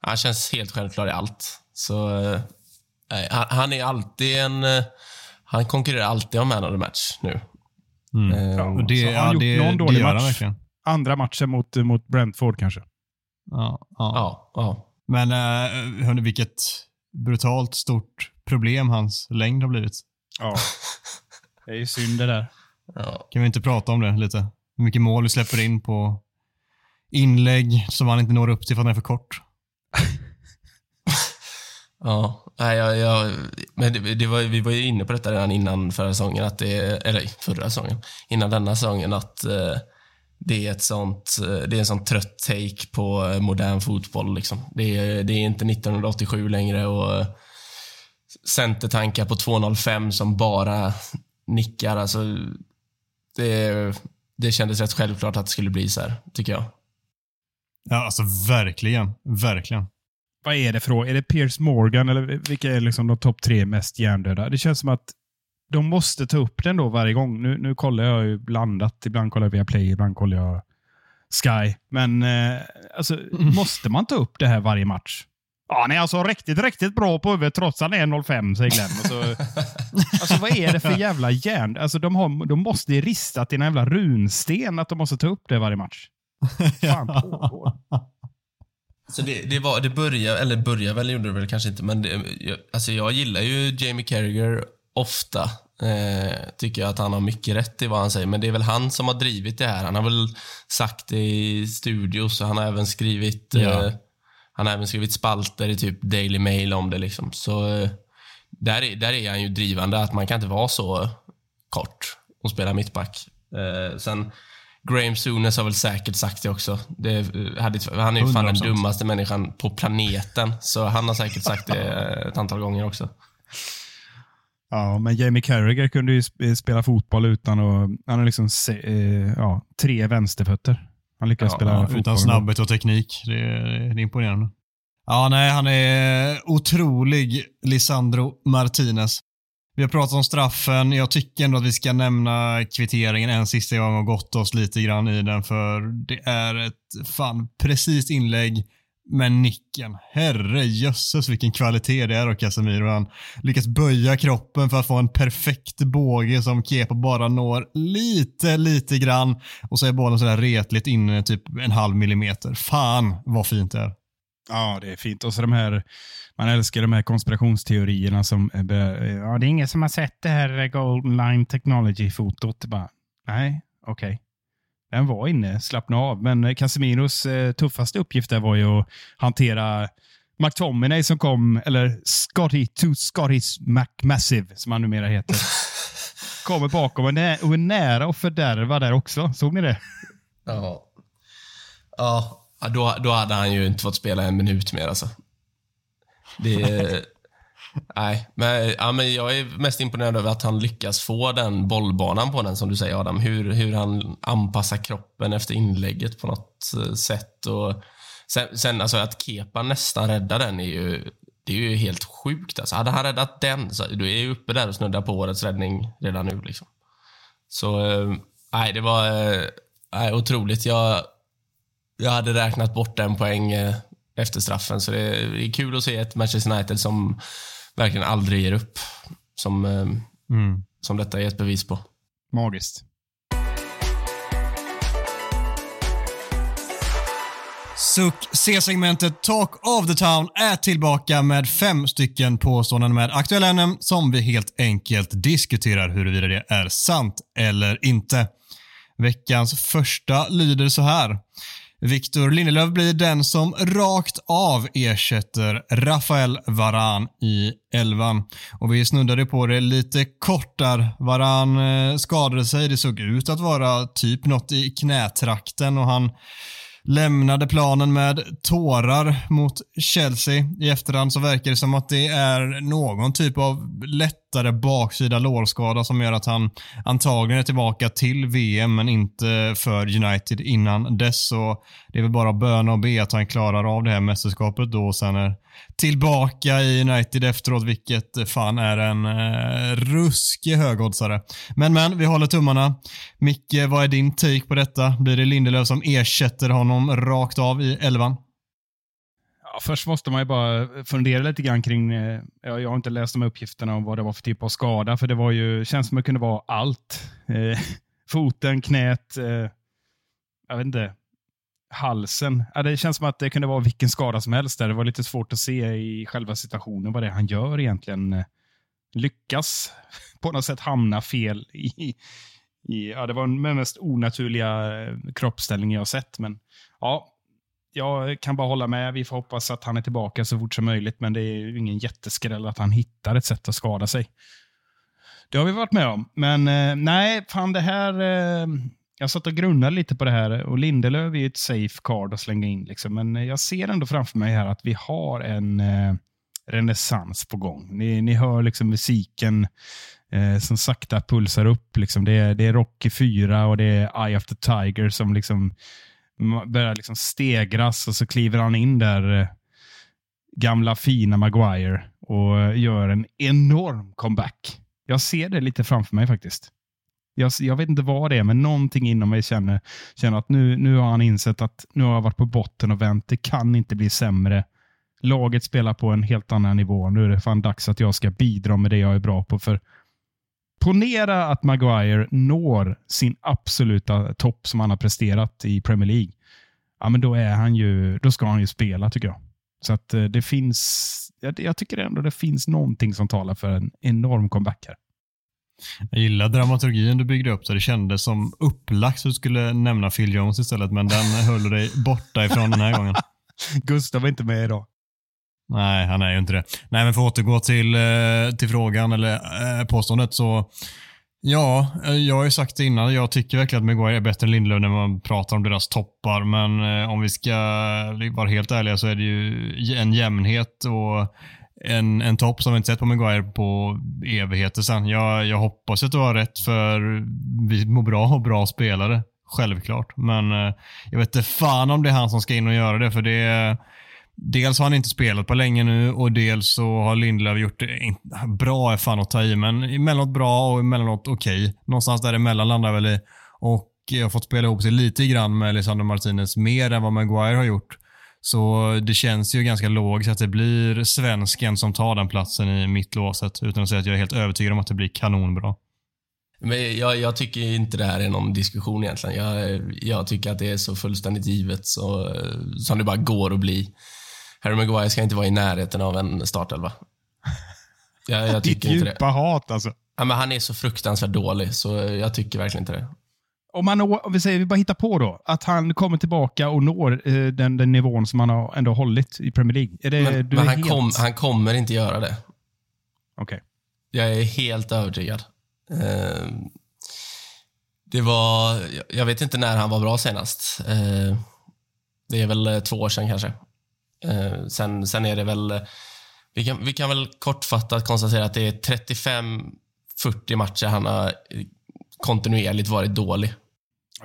han känns helt självklar i allt. Så nej, han är alltid en... Han konkurrerar alltid om man of the match nu. Mm. Ja, det, har han ja, gjort någon dålig match? Andra matchen mot, mot Brentford kanske? Ja. ja. ja, ja. Men uh, hörni, vilket brutalt stort problem hans längd har blivit. Ja, det är ju synd det där. Ja. Kan vi inte prata om det lite? Hur mycket mål vi släpper in på inlägg som han inte når upp till för att han är för kort. Ja, nej, jag, jag, men det, det var, vi var ju inne på detta redan innan förra säsongen, att det, eller förra säsongen, innan denna säsongen, att eh, det är ett sånt, eh, det är en sån trött take på eh, modern fotboll. Liksom. Det, är, det är inte 1987 längre och eh, centertankar på 2.05 som bara nickar. Alltså, det, det kändes rätt självklart att det skulle bli så här, tycker jag. Ja, alltså verkligen. Verkligen. Vad är det för Är det Piers Morgan eller vilka är liksom de topp tre mest hjärndöda? Det känns som att de måste ta upp den då varje gång. Nu, nu kollar jag ju blandat. Ibland kollar jag via Play, ibland kollar jag Sky. Men eh, alltså, mm. måste man ta upp det här varje match? Ja, han är alltså riktigt, riktigt bra på huvudet trots att han är 05, säger Glenn. Alltså, alltså vad är det för jävla järn? Alltså, de, har, de måste ristat i en jävla runsten att de måste ta upp det varje match. Fan pågår. Så det, det, var, det började, eller började väl, gjorde det väl kanske inte, men det, jag, alltså jag gillar ju Jamie Carragher ofta. Eh, tycker jag att han har mycket rätt i vad han säger, men det är väl han som har drivit det här. Han har väl sagt det i studios och han har även skrivit ja. eh, han har även skrivit spalter i typ Daily Mail om det. Liksom. Så eh, där, är, där är han ju drivande, att man kan inte vara så kort och spela mittback. Eh, sen Graham Souness har väl säkert sagt det också. Det hade, han är ju fan den dummaste människan på planeten. Så han har säkert sagt det ett antal gånger också. Ja, men Jamie Carragher kunde ju spela fotboll utan att... Han har liksom eh, ja, tre vänsterfötter. Han lyckas ja, spela fotboll. Utan snabbhet och teknik. Det är, det är imponerande. Ja, nej, han är otrolig, Lisandro Martinez. Vi har pratat om straffen. Jag tycker ändå att vi ska nämna kvitteringen en sista gång och gått oss lite grann i den, för det är ett fan precis inlägg men nicken, herre jösses vilken kvalitet det är av Casemiro. Han lyckas böja kroppen för att få en perfekt båge som Kepa bara når lite, lite grann. Och så är bollen sådär retligt inne typ en halv millimeter. Fan vad fint det är. Ja, det är fint. Och så de här, man älskar de här konspirationsteorierna som, ja, det är ingen som har sett det här Golden Line Technology-fotot. nej, okej. Okay den var inne, slappna av. Men Casemiros eh, tuffaste uppgift där var ju att hantera McTominay som kom, eller Scotty, to Scotty's McMassive som han numera heter. Kommer bakom och, nä och är nära att fördärva där också. Såg ni det? Ja. Ja, då, då hade han ju inte fått spela en minut mer alltså. Det, Nej, men, ja, men jag är mest imponerad över att han lyckas få den bollbanan på den, som du säger Adam. Hur, hur han anpassar kroppen efter inlägget på något eh, sätt. Och sen, sen alltså att Kepa nästan räddar den är ju, det är ju helt sjukt. Alltså, hade han räddat den, så du är ju uppe där och snuddar på årets räddning redan nu. Liksom. Så, eh, nej, det var eh, nej, otroligt. Jag, jag hade räknat bort en poäng efter straffen, så det är kul att se ett Manchester United som verkligen aldrig ger upp. Som, eh, mm. som detta är ett bevis på. Magiskt. Suck C-segmentet Talk of the Town är tillbaka med fem stycken påståenden med aktuella ämnen som vi helt enkelt diskuterar huruvida det är sant eller inte. Veckans första lyder så här. Victor Lindelöf blir den som rakt av ersätter Rafael Varan i elvan. Och vi snuddade på det lite kort där. Varan eh, skadade sig. Det såg ut att vara typ något i knätrakten och han lämnade planen med tårar mot Chelsea. I efterhand så verkar det som att det är någon typ av lättare baksida lårskada som gör att han antagligen är tillbaka till VM men inte för United innan dess. Så det är väl bara böna och be att han klarar av det här mästerskapet då och sen är tillbaka i United efteråt, vilket fan är en eh, ruskig högoddsare. Men men, vi håller tummarna. Micke, vad är din take på detta? Blir det Lindelöf som ersätter honom rakt av i elvan? Ja, först måste man ju bara fundera lite grann kring, eh, ja, jag har inte läst de här uppgifterna om vad det var för typ av skada, för det var ju, känns som att det kunde vara allt. Eh, foten, knät, eh, jag vet inte, halsen. Ja, det känns som att det kunde vara vilken skada som helst. Där. Det var lite svårt att se i själva situationen vad det är han gör egentligen. Eh, lyckas på något sätt hamna fel i, i ja, det var den mest onaturliga eh, kroppsställning jag sett. Men ja, jag kan bara hålla med. Vi får hoppas att han är tillbaka så fort som möjligt, men det är ju ingen jätteskräll att han hittar ett sätt att skada sig. Det har vi varit med om. Men eh, nej, fan det här... Eh, jag satt och grunnade lite på det här och Lindelöf är ju ett safe card att slänga in. Liksom. Men jag ser ändå framför mig här att vi har en eh, renässans på gång. Ni, ni hör liksom musiken eh, som sakta pulsar upp. Liksom. Det, är, det är Rocky 4 och det är Eye of the Tiger som liksom börjar liksom stegras och så kliver han in där, eh, gamla fina Maguire, och eh, gör en enorm comeback. Jag ser det lite framför mig faktiskt. Jag, jag, vet inte vad det är, men någonting inom mig känner, känner att nu, nu har han insett att nu har jag varit på botten och vänt. Det kan inte bli sämre. Laget spelar på en helt annan nivå. Nu är det fan dags att jag ska bidra med det jag är bra på. För Ponera att Maguire når sin absoluta topp som han har presterat i Premier League. Ja, men då, är han ju, då ska han ju spela tycker jag. Så att eh, det finns, jag, tycker ändå det finns någonting som talar för en enorm comeback här. Jag gillar dramaturgin du byggde upp så det kändes som upplagt så du skulle nämna Phil Jones istället, men den höll dig borta ifrån den här gången. Gustav är inte med idag. Nej, han är ju inte det. Nej, men för att återgå till, eh, till frågan eller eh, påståendet så Ja, eh, jag har ju sagt det innan. Jag tycker verkligen att Maguire är bättre än Lindelöf när man pratar om deras toppar. Men om vi ska vara helt ärliga så är det ju en jämnhet och en, en topp som vi inte sett på Maguire på evigheter sen. Jag, jag hoppas att du har rätt för vi mår bra och bra spelare. Självklart. Men jag vet inte fan om det är han som ska in och göra det. För det är Dels har han inte spelat på länge nu och dels så har Lindelöf gjort det, bra är fan att ta i, men emellanåt bra och emellanåt okej. Okay. Någonstans däremellan landar väl i. Och jag har fått spela ihop sig lite grann med Lisandro Martinez, mer än vad Maguire har gjort. Så det känns ju ganska logiskt att det blir svensken som tar den platsen i mittlåset, utan att säga att jag är helt övertygad om att det blir kanonbra. Men jag, jag, tycker inte det här är någon diskussion egentligen. Jag, jag tycker att det är så fullständigt givet så, som det bara går att bli. Harry Maguire ska inte vara i närheten av en startelva. Jag, jag tycker Ditt inte djupa hat alltså. Ja, men han är så fruktansvärt dålig, så jag tycker verkligen inte det. Om, man, om vi säger, vi bara hittar på då, att han kommer tillbaka och når eh, den, den nivån som han har ändå hållit i Premier League. Är det, men, men han, helt... kom, han kommer inte göra det. Okej. Okay. Jag är helt övertygad. Eh, det var, jag vet inte när han var bra senast. Eh, det är väl två år sedan kanske. Eh, sen, sen är det väl... Vi kan, vi kan väl kortfattat konstatera att det är 35-40 matcher han har kontinuerligt varit dålig.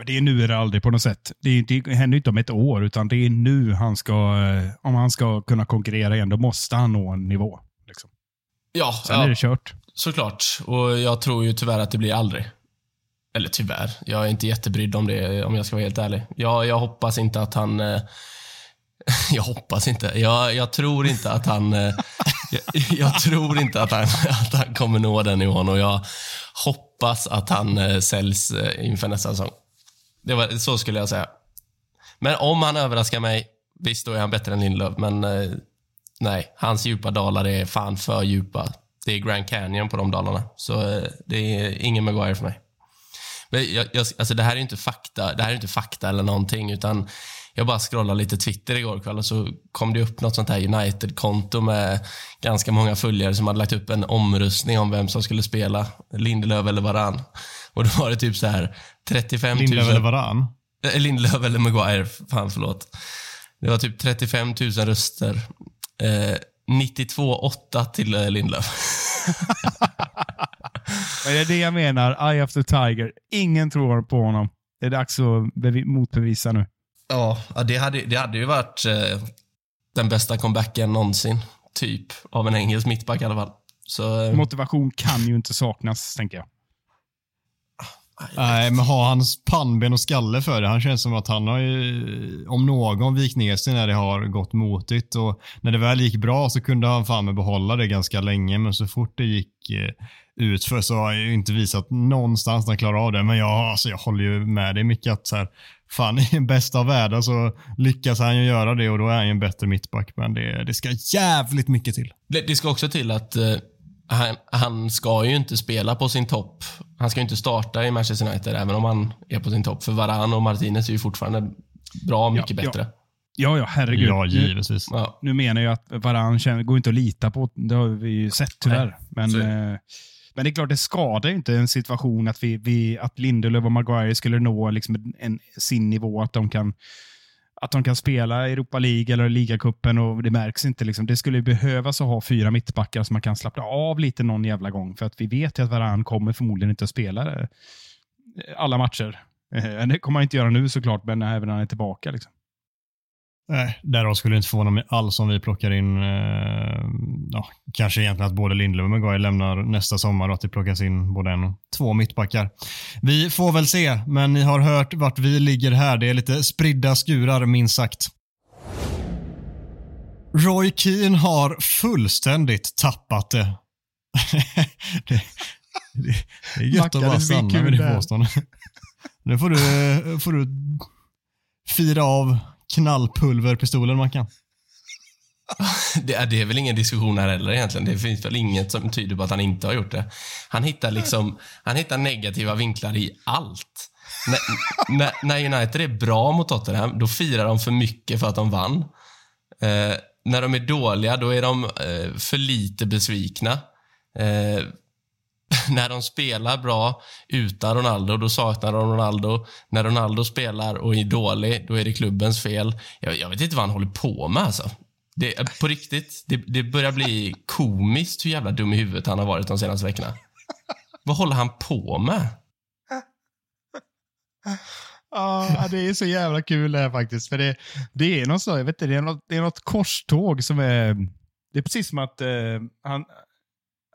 Det är nu eller aldrig på något sätt. Det, det händer inte om ett år, utan det är nu han ska... Eh, om han ska kunna konkurrera igen, då måste han nå en nivå. Liksom. Ja, Sen ja, är det kört. Såklart. Och jag tror ju tyvärr att det blir aldrig. Eller tyvärr. Jag är inte jättebrydd om det, om jag ska vara helt ärlig. Jag, jag hoppas inte att han eh, Jag hoppas inte. Jag, jag tror inte att han... Eh, jag, jag, tror inte att han, att han kommer nå den nivån och jag hoppas att han eh, säljs eh, inför nästa säsong. Det var, så skulle jag säga. Men om han överraskar mig, visst då är han bättre än Lindelöf, men nej, hans djupa dalar är fan för djupa. Det är Grand Canyon på de dalarna, så det är ingen Maguire för mig. Jag, jag, alltså det här är inte fakta, det här är inte fakta eller någonting, utan jag bara scrollade lite Twitter igår kväll och så kom det upp något sånt här United-konto med ganska många följare som hade lagt upp en omröstning om vem som skulle spela, Lindelöf eller Varann. Och då var det typ så här 35 000... Lindelöf eller Varann? Äh, Lindelöf eller Maguire, fan förlåt. Det var typ 35 000 röster. Eh, 92-8 till eh, Lindelöf. det är det jag menar, Eye of the Tiger. Ingen tror på honom. Det är dags att motbevisa nu. Ja, det hade, det hade ju varit eh, den bästa comebacken någonsin. Typ, av en engelsk mittback i alla fall. Så, eh, Motivation kan ju inte saknas, tänker jag. Nej, men har hans pannben och skalle för det? Han känns som att han har ju, om någon, vikt ner sig när det har gått motigt. Och när det väl gick bra så kunde han fan med behålla det ganska länge, men så fort det gick eh, utför så har han ju inte visat någonstans när han klarar av det. Men jag, alltså, jag håller ju med dig mycket att så här, fan i bästa av världar så lyckas han ju göra det och då är han ju en bättre mittback. Men det, det ska jävligt mycket till. Det, det ska också till att uh, han, han, ska ju inte spela på sin topp. Han ska ju inte starta i Manchester United även om han är på sin topp. För Varan och Martinez är ju fortfarande bra mycket ja, bättre. Ja. Ja, ja, herregud. Ja, Nu- givetvis. Ja. Nu menar jag att Varann känner, går inte att lita på. Det har vi ju sett tyvärr. Men, så- eh, men det är klart, det skadar ju inte en situation att, vi, vi, att Lindelöf och Maguire skulle nå liksom en, en, sin nivå. Att de kan att de kan spela Europa League eller ligacupen och det märks inte. Liksom. Det skulle behövas att ha fyra mittbackar så man kan slappna av lite någon jävla gång. För att vi vet ju att Varann kommer förmodligen inte att spela eh, alla matcher. Det kommer han inte göra nu såklart, men även när han är tillbaka. Liksom. Nej, därav skulle det inte förvåna mig alls om vi plockar in, eh, ja, kanske egentligen att både Lindelöf och Maguire lämnar nästa sommar och att det plockas in både en och två mittbackar. Vi får väl se, men ni har hört vart vi ligger här. Det är lite spridda skurar minst sagt. Roy Keane har fullständigt tappat det. det, det, det är gött att bara stanna med det påståendet. Nu får du, får du fira av knallpulverpistolen Mackan. Det är, det är väl ingen diskussion här heller egentligen. Det finns väl inget som tyder på att han inte har gjort det. Han hittar liksom, han hittar negativa vinklar i allt. När, när, när United är bra mot Tottenham, då firar de för mycket för att de vann. Eh, när de är dåliga, då är de eh, för lite besvikna. Eh, när de spelar bra utan Ronaldo, då saknar de Ronaldo. När Ronaldo spelar och är dålig, då är det klubbens fel. Jag, jag vet inte vad han håller på med alltså. Det, på riktigt, det, det börjar bli komiskt hur jävla dum i huvudet han har varit de senaste veckorna. Vad håller han på med? Ja, det är så jävla kul det här faktiskt. För det, det är något så, jag vet inte, det är något, det är något korståg som är... Det är precis som att eh, han,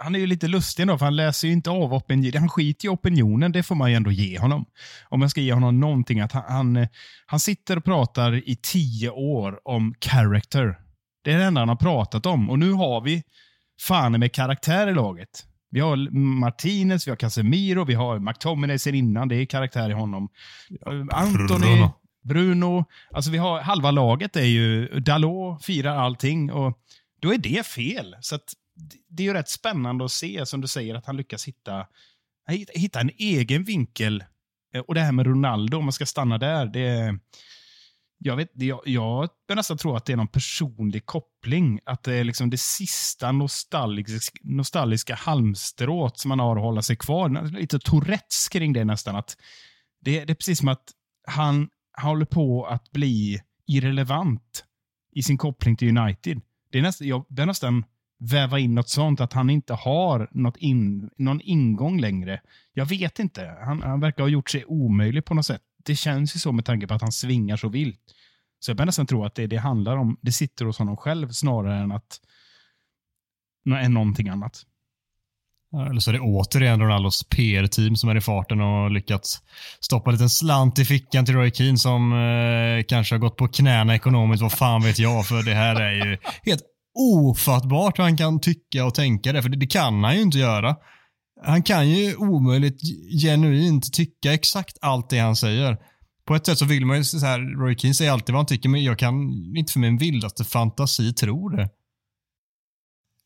han är ju lite lustig då, för han läser ju inte av opinionen. Han skiter i opinionen, det får man ju ändå ge honom. Om jag ska ge honom någonting, att han, han, han sitter och pratar i tio år om character. Det är det enda han har pratat om. Och nu har vi fan med karaktär i laget. Vi har Martinez, vi har Casemiro, vi har McTominay sen innan. Det är karaktär i honom. Anthony, Bruno. Bruno. Alltså vi har, halva laget är ju, Dalot firar allting och då är det fel. Så att, det- är ju rätt spännande att se, som du säger, att han lyckas hitta, hitta en egen vinkel. Eh, och det här med Ronaldo, om man ska stanna där, det jag, vet, jag, jag börjar nästan tro att det är någon personlig koppling. Att det är liksom det sista nostalgiska, nostalgiska halmstrået som man har att hålla sig kvar. Lite Tourettes kring det nästan. Att det, det är precis som att han, han håller på att bli irrelevant i sin koppling till United. Det är nästan, jag börjar nästan väva in något sånt, att han inte har något in, någon ingång längre. Jag vet inte. Han, han verkar ha gjort sig omöjlig på något sätt. Det känns ju så med tanke på att han svingar så vilt. Så jag börjar nästan tro att det det handlar om, det sitter hos honom själv snarare än att än någonting annat. Eller så är det återigen Ronaldos PR-team som är i farten och lyckats stoppa en liten slant i fickan till Roy Keane som eh, kanske har gått på knäna ekonomiskt, vad fan vet jag, för det här är ju helt ofattbart hur han kan tycka och tänka det, för det, det kan han ju inte göra. Han kan ju omöjligt genuint tycka exakt allt det han säger. På ett sätt så vill man ju så här, Roy Keane säger alltid vad han tycker, men jag kan inte för min vildaste fantasi tro det.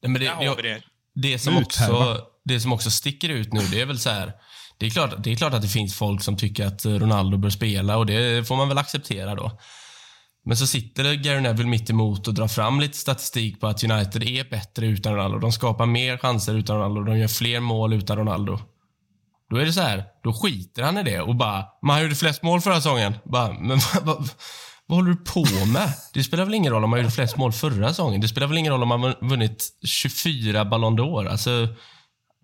Nej, men det, vi det. Det som, också, det som också sticker ut nu, det är väl så här. Det är, klart, det är klart att det finns folk som tycker att Ronaldo bör spela och det får man väl acceptera då. Men så sitter Gary Neville mitt emot och drar fram lite statistik på att United är bättre utan Ronaldo. De skapar mer chanser utan Ronaldo. De gör fler mål utan Ronaldo. Då är det så här, då skiter han i det och bara, man gjorde flest mål förra säsongen. Bara, men vad, vad, vad håller du på med? Det spelar väl ingen roll om man gjorde flest mål förra säsongen. Det spelar väl ingen roll om man vunnit 24 Ballon d'Or. Alltså,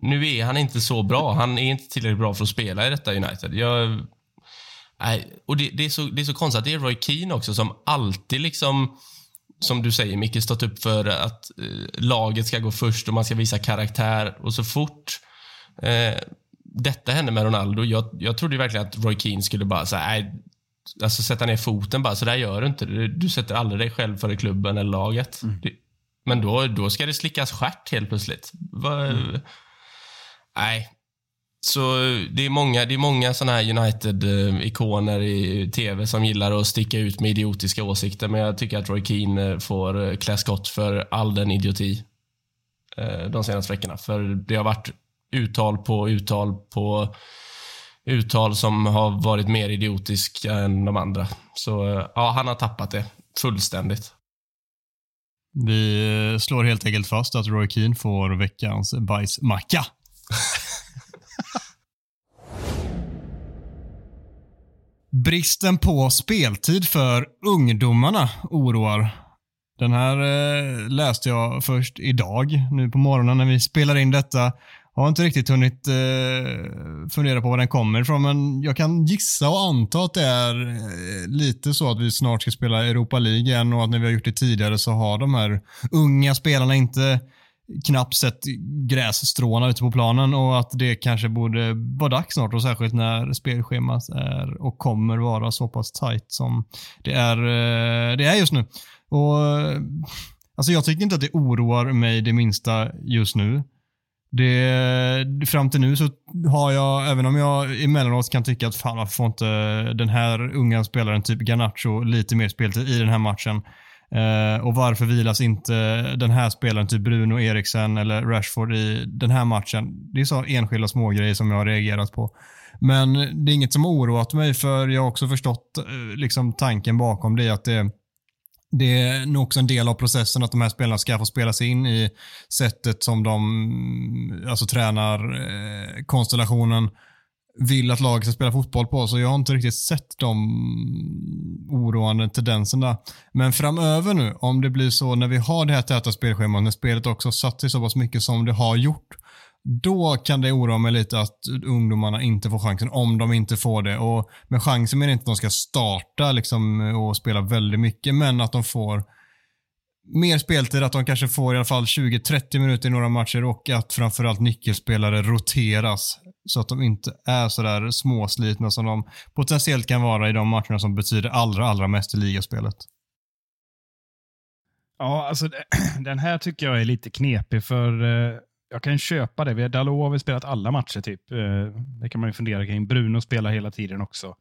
nu är han inte så bra. Han är inte tillräckligt bra för att spela i detta United. Jag, och det, det, är så, det är så konstigt att det är Roy Keane också som alltid liksom som du säger, Micke, stått upp för att eh, laget ska gå först och man ska visa karaktär. Och så fort eh, detta hände med Ronaldo, jag, jag trodde verkligen att Roy Keane skulle bara säga, nej, alltså sätta ner foten bara, så där gör du inte. Du, du sätter aldrig dig själv före klubben eller laget. Det, men då, då ska det slickas stjärt helt plötsligt. Va, Nej. Så det är många, det är många såna här United-ikoner i tv som gillar att sticka ut med idiotiska åsikter, men jag tycker att Roy Keane eh, får eh, klä skott för all den idioti eh, de senaste veckorna. För det har varit uttal på uttal på uttal som har varit mer idiotiska än de andra. Så eh, ja, han har tappat det. fullständigt. Vi eh, slår helt enkelt fast att Roy Keane får veckans bajsmacka. Bristen på speltid för ungdomarna oroar. Den här eh, läste jag först idag, nu på morgonen när vi spelar in detta. Har inte riktigt hunnit eh, fundera på var den kommer ifrån, men jag kan gissa och anta att det är eh, lite så att vi snart ska spela Europa League igen och att när vi har gjort det tidigare så har de här unga spelarna inte knappt sett grässtråna ute på planen och att det kanske borde vara dags snart och särskilt när spelschemat är och kommer vara så pass tight som det är, eh, det är just nu. Och eh, Alltså jag tycker inte att det oroar mig det minsta just nu. Det, fram till nu så har jag, även om jag emellanåt kan tycka att fan varför får inte den här unga spelaren, typ Garnacho, lite mer speltid i den här matchen. Eh, och varför vilas inte den här spelaren, typ Bruno Eriksen eller Rashford i den här matchen? Det är så enskilda smågrejer som jag har reagerat på. Men det är inget som har oroat mig för jag har också förstått eh, liksom tanken bakom det att det det är nog också en del av processen att de här spelarna ska få spela sig in i sättet som de alltså, tränar eh, konstellationen vill att laget ska spela fotboll på. Så jag har inte riktigt sett de oroande tendenserna. Men framöver nu, om det blir så när vi har det här täta spelschemat, när spelet också satt sig så pass mycket som det har gjort, då kan det oroa mig lite att ungdomarna inte får chansen, om de inte får det. Och med chansen menar jag inte att de ska starta liksom, och spela väldigt mycket, men att de får mer speltid, att de kanske får i alla fall 20-30 minuter i några matcher och att framförallt nyckelspelare roteras. Så att de inte är sådär småslitna som de potentiellt kan vara i de matcherna som betyder allra, allra mest i ligaspelet. Ja, alltså den här tycker jag är lite knepig för eh, jag kan köpa det. Dalot har väl spelat alla matcher typ. Eh, det kan man ju fundera kring. Bruno spelar hela tiden också.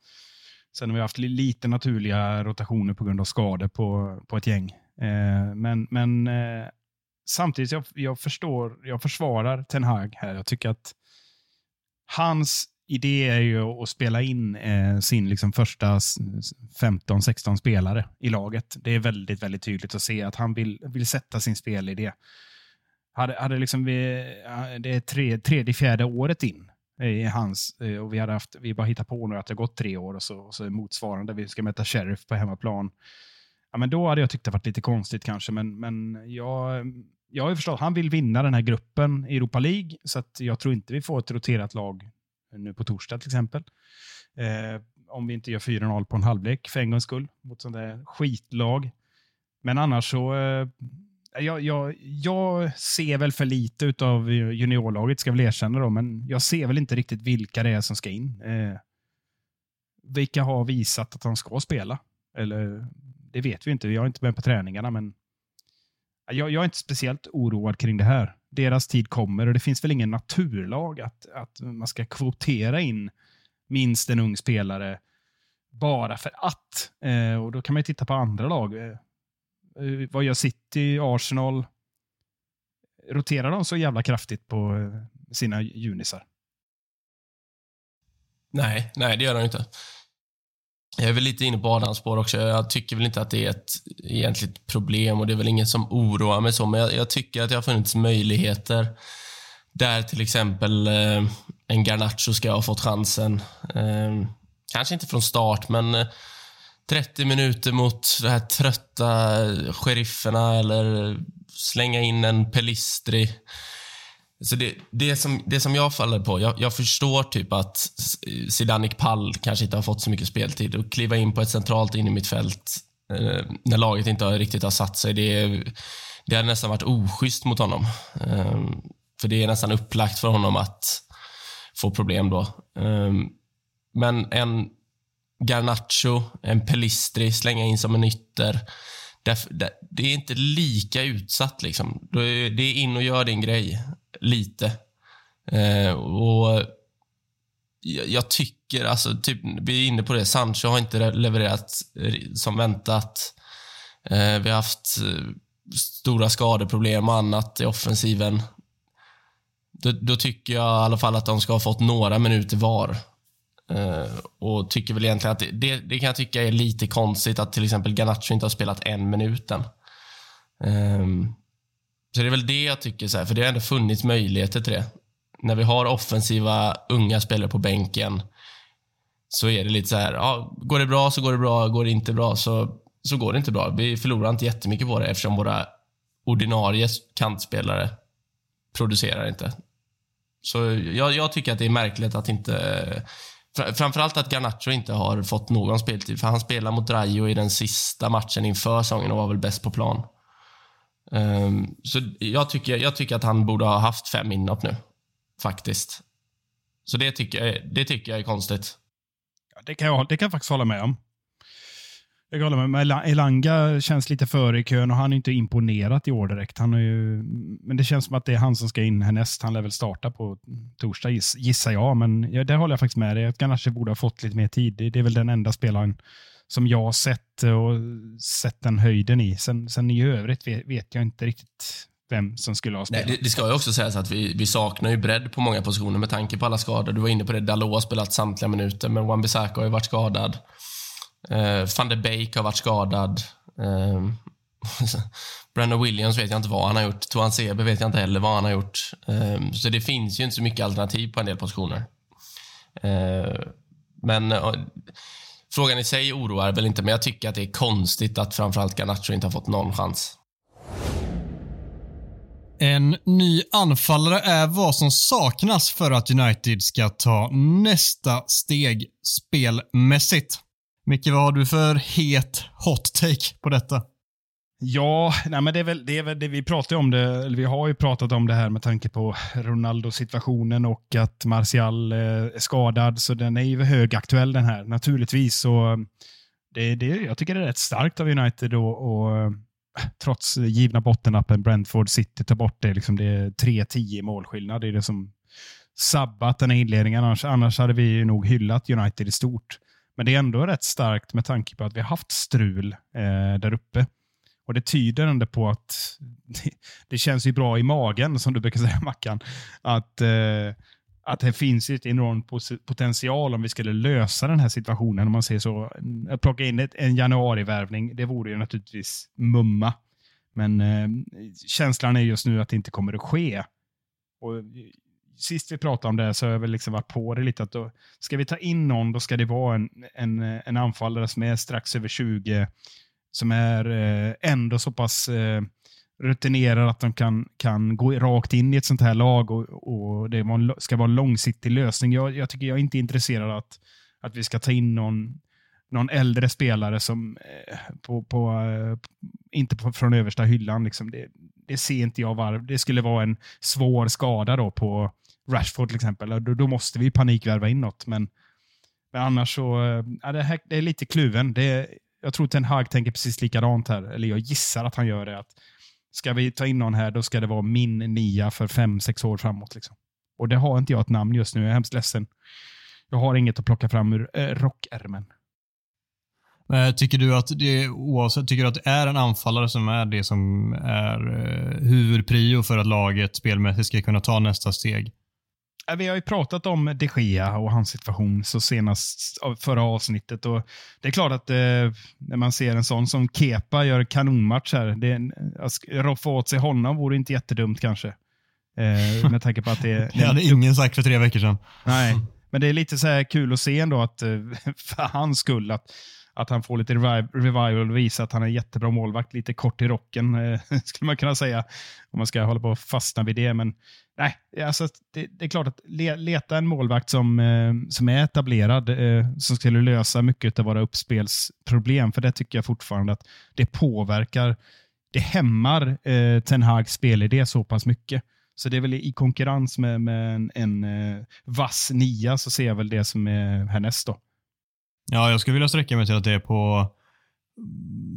Sen har vi haft lite naturliga rotationer på grund av skador på, på ett gäng. Eh, men men eh, samtidigt, jag, jag förstår, jag försvarar Ten Hag här. Jag tycker att hans idé är ju att spela in eh, sin liksom första 15-16 spelare i laget. Det är väldigt, väldigt tydligt att se att han vill, vill sätta sin spelidé. Hade, hade liksom vi, det är tre, tredje, fjärde året in i hans eh, och vi hade haft, vi bara hittat på nu att det gått tre år och så, och så motsvarande, vi ska möta Sheriff på hemmaplan. Ja, men då hade jag tyckt det varit lite konstigt kanske, men, men jag, jag har ju förstått, han vill vinna den här gruppen i Europa League, så att jag tror inte vi får ett roterat lag nu på torsdag till exempel. Eh, om vi inte gör 4-0 på en halvlek för en gångs skull mot sånt där skitlag. Men annars så eh, jag, jag, jag ser väl för lite av juniorlaget, ska jag väl erkänna då, men jag ser väl inte riktigt vilka det är som ska in. Eh, vilka har visat att de ska spela? Eller, det vet vi inte, vi har inte med på träningarna, men jag, jag, är inte speciellt oroad kring det här. Deras tid kommer och det finns väl ingen naturlag att, att man ska kvotera in minst en ung spelare bara för att. Eh, och Då kan man titta på andra lag. Eh, eh, vad gör City, Arsenal? Roterar de så jävla kraftigt på eh, sina junisar? Nej, nej det gör de inte. Jag är väl lite inne på Adams spår också. Jag tycker väl inte att det är ett egentligt problem och det är väl inget som oroar mig så, men jag, jag tycker att det har funnits möjligheter där till exempel eh, en Garnacho ska ha fått chansen. Eh, kanske inte från start, men eh, 30 minuter mot de här trötta sherifferna eller slänga in en Pelistri. Så det, det, som, det som jag faller på, jag, jag förstår typ att Zidanik Pall kanske inte har fått så mycket speltid och kliva in på ett centralt in i mitt fält eh, när laget inte har, riktigt har satt sig. Det, det hade nästan varit oschysst mot honom. Eh, för det är nästan upplagt för honom att få problem då. Eh, men en Garnacho, en Pelistri, slänga in som en ytter. Det är inte lika utsatt. Liksom. Det är in och gör din grej, lite. Eh, och jag tycker, alltså, typ, vi är inne på det, Sancho har inte levererat som väntat. Eh, vi har haft eh, stora skadeproblem och annat i offensiven. Då, då, tycker jag i alla fall att de ska ha fått några minuter var. Eh, och tycker väl egentligen att det, det, det, kan jag tycka är lite konstigt att till exempel Garnacho inte har spelat en minut än. Um, så det är väl det jag tycker, så här, för det har ändå funnits möjligheter till det. När vi har offensiva unga spelare på bänken så är det lite så här, ja, går det bra så går det bra, går det inte bra så, så går det inte bra. Vi förlorar inte jättemycket på det eftersom våra ordinarie kantspelare producerar inte. Så jag, jag tycker att det är märkligt att inte Framförallt att Garnacho inte har fått någon speltid, för han spelade mot Rayo i den sista matchen inför säsongen och var väl bäst på plan. Um, så jag tycker, jag tycker att han borde ha haft fem inhopp nu, faktiskt. Så det tycker jag, det tycker jag är konstigt. Ja, det, kan jag, det kan jag faktiskt hålla med om. Jag håller med. Elanga känns lite före i kön och han är inte imponerat i år direkt. Han är ju, men det känns som att det är han som ska in härnäst. Han lär väl starta på torsdag gissar jag, men ja, där håller jag faktiskt med dig. Ganache borde ha fått lite mer tid. Det, det är väl den enda spelaren som jag har sett och sett den höjden i. Sen, sen i övrigt vet, vet jag inte riktigt vem som skulle ha spelat. Nej, det, det, ska ju också sägas att vi, vi saknar ju bredd på många positioner med tanke på alla skador. Du var inne på det, Dalot har spelat samtliga minuter, men Wan-Bissaka har ju varit skadad. Uh, Van de Beek har varit skadad. Uh, Brandon Williams vet jag inte vad han har gjort. Toan Sebe vet jag inte heller vad han har gjort. Uh, så det finns ju inte så mycket alternativ på en del positioner. Uh, men frågan i sig oroar väl inte, men jag tycker att det är konstigt att framförallt Garnacho inte har fått någon chans. En ny anfallare är vad som saknas för att United ska ta nästa steg spelmässigt. Micke, vad har du för het hot take på detta? Ja, nej men det är väl det, är väl det vi pratar om det, eller vi har ju pratat om det här med tanke på Ronaldo-situationen och att Martial eh, är skadad, så den är ju högaktuell den här, naturligtvis. Så eh, det, det, jag tycker det är rätt starkt av United och, eh, och trots givna bottenappen Brentford City tar bort det. Liksom det är 3-10 målskillnad. Det är det som sabbat den här inledningen. Annars, annars hade vi nog hyllat United i stort. Men det är ändå rätt starkt med tanke på att vi har haft strul eh, där uppe. Och Det tyder ändå på att det, det, känns ju bra i magen, som du brukar säga Mackan. Att, eh, att det finns ett enorm potential om vi skulle lösa den här situationen. Om man säger så. Att plocka in ett, en januarivärvning, det vore ju naturligtvis mumma. Men eh, känslan är just nu att det inte kommer att ske. Och sist vi pratade om det så har jag väl liksom varit på det lite. att då, Ska vi ta in någon, då ska det vara en, en, en anfallare som är strax över 20, som är eh, ändå så pass rutinerade rutinerad att de kan, kan gå rakt in i ett sånt här lag och, och det ska vara en långsiktig lösning. Jag, jag tycker jag är inte intresserad av att, att vi ska ta in någon, någon äldre spelare som eh, på, på, inte på, från översta hyllan. Liksom. Det, det ser inte jag varv. Det skulle vara en svår skada då på Rashford till exempel. Då, då måste vi panikvärva in något. Men, men annars så, ja, det, här, det är lite kluven. Det jag tror Ten Hag tänker precis likadant här. Eller jag gissar att han gör det. Att ska vi ta in någon här, då ska det vara min nia för fem, sex år framåt. Liksom. Och det har inte jag ett namn just nu. Jag är hemskt ledsen. Jag har inget att plocka fram ur äh, rockärmen. Tycker du att det, oavsett, tycker du att det är en anfallare som är det som är eh, huvudprio för att laget spelmässigt ska kunna ta nästa steg? Vi har ju pratat om de Gea och hans situation så senast förra avsnittet. Och det är klart att eh, när man ser en sån som Kepa gör kanonmatch här, det, att roffa åt sig honom vore inte jättedumt kanske. Eh, med tanke på att det... det hade ingen sagt för tre veckor sedan. Nej, men det är lite så här kul att se ändå att eh, för hans skull att att han får lite revival och visa att han är en jättebra målvakt. Lite kort i rocken, eh, skulle man kunna säga. Om man ska hålla på och fastna vid det. Men nej, alltså, det, det är klart att le, leta en målvakt som, eh, som är etablerad, eh, som skulle lösa mycket av våra uppspelsproblem. För det tycker jag fortfarande att det påverkar, det hämmar eh, Ten Hags spelidé så pass mycket. Så det är väl i konkurrens med, med en, en eh, vass nia så ser jag väl det som är härnäst då. Ja, jag skulle vilja sträcka mig till att det är på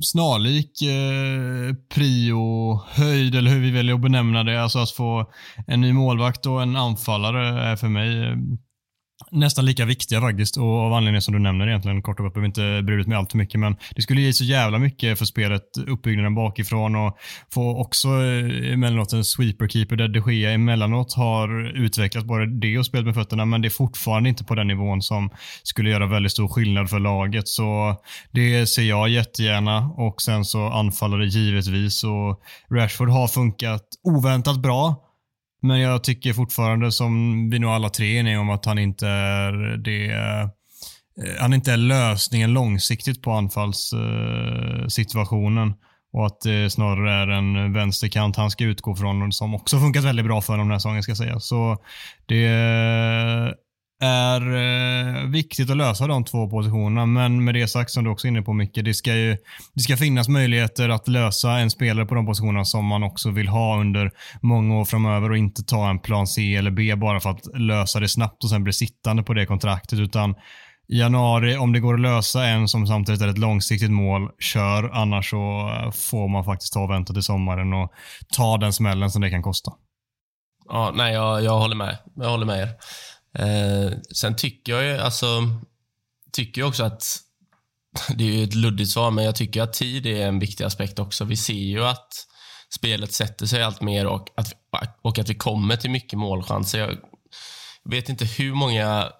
snarlik eh, prio-höjd, eller hur vi väljer att benämna det. Alltså att få en ny målvakt och en anfallare är för mig eh, nästan lika viktiga faktiskt och av anledningen som du nämner egentligen kort och gott. Behöver inte bry ut mig allt för mycket men det skulle ge så jävla mycket för spelet, uppbyggnaden bakifrån och få också eh, emellanåt en sweeperkeeper där de Gea emellanåt har utvecklat både det och spelet med fötterna men det är fortfarande inte på den nivån som skulle göra väldigt stor skillnad för laget. Så det ser jag jättegärna och sen så anfaller det givetvis och Rashford har funkat oväntat bra men jag tycker fortfarande, som vi nog alla tre är eniga om, att han inte är det eh, han inte är lösningen långsiktigt på anfallssituationen. och att det snarare är en vänsterkant han ska utgå från som också funkat väldigt bra för honom den här säsongen ska jag säga. Så det är eh, viktigt att lösa de två positionerna, men med det sagt som du också är inne på Micke, det ska ju det ska finnas möjligheter att lösa en spelare på de positionerna som man också vill ha under många år framöver och inte ta en plan C eller B bara för att lösa det snabbt och sen bli sittande på det kontraktet, utan i januari, om det går att lösa en som samtidigt är ett långsiktigt mål, kör. Annars så eh, får man faktiskt ta och vänta till sommaren och ta den smällen som det kan kosta. Ja, nej, jag, jag håller med. Jag håller med er. Eh, sen tycker jag ju, alltså, tycker jag också att, det är ju ett luddigt svar, men jag tycker att tid är en viktig aspekt också. Vi ser ju att spelet sätter sig allt mer och att, och att vi kommer till mycket målchanser. Jag vet inte hur många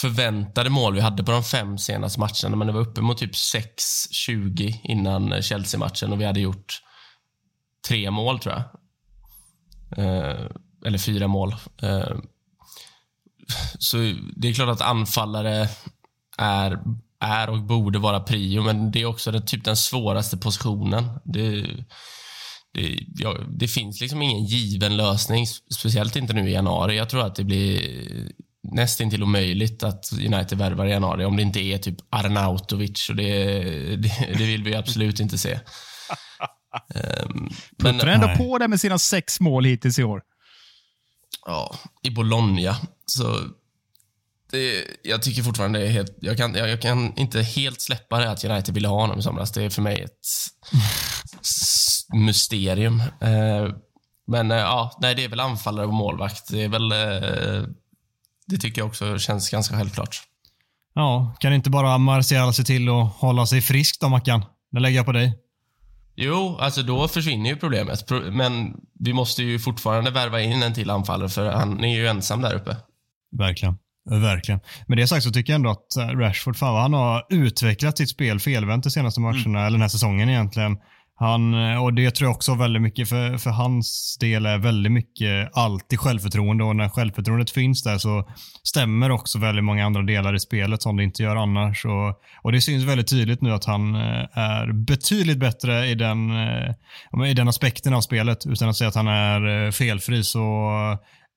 förväntade mål vi hade på de fem senaste matcherna, men det var uppe mot typ 6-20 innan Chelsea-matchen och vi hade gjort tre mål, tror jag. Eh, eller fyra mål. Eh, så det är klart att anfallare är, är och borde vara prio, men det är också den, typ den svåraste positionen. Det, det, ja, det finns liksom ingen given lösning, speciellt inte nu i januari. Jag tror att det blir nästintill omöjligt att United värvar i januari om det inte är typ Arnautovic och det, det, det vill vi absolut inte se. Um, men, ändå nej. på det med sina sex mål hittills i år. Ja, i Bologna. Så det, jag tycker fortfarande det är helt... Jag kan, jag, jag, kan inte helt släppa det att United ville ha honom i somras. Det är för mig ett mysterium. Eh, men eh, ja, nej, det är väl anfallare och målvakt. Det är väl... Eh, det tycker jag också känns ganska självklart. Ja, kan inte bara Martial se till att hålla sig frisk då, Mackan? Det lägger jag på dig. Jo, alltså då försvinner ju problemet. Men vi måste ju fortfarande värva in en till anfallare för han är ju ensam där uppe. Verkligen. Verkligen. Med det sagt så tycker jag ändå att Rashford, fan han har utvecklat sitt spel felvänt de senaste matcherna, mm. eller den här säsongen egentligen. Han, eh, och det tror jag också väldigt mycket, för, för hans del är väldigt mycket alltid självförtroende och när självförtroendet finns där så stämmer också väldigt många andra delar i spelet som det inte gör annars. Och, och det syns väldigt tydligt nu att han eh, är betydligt bättre i den, eh, i den aspekten av spelet. Utan att säga att han är felfri så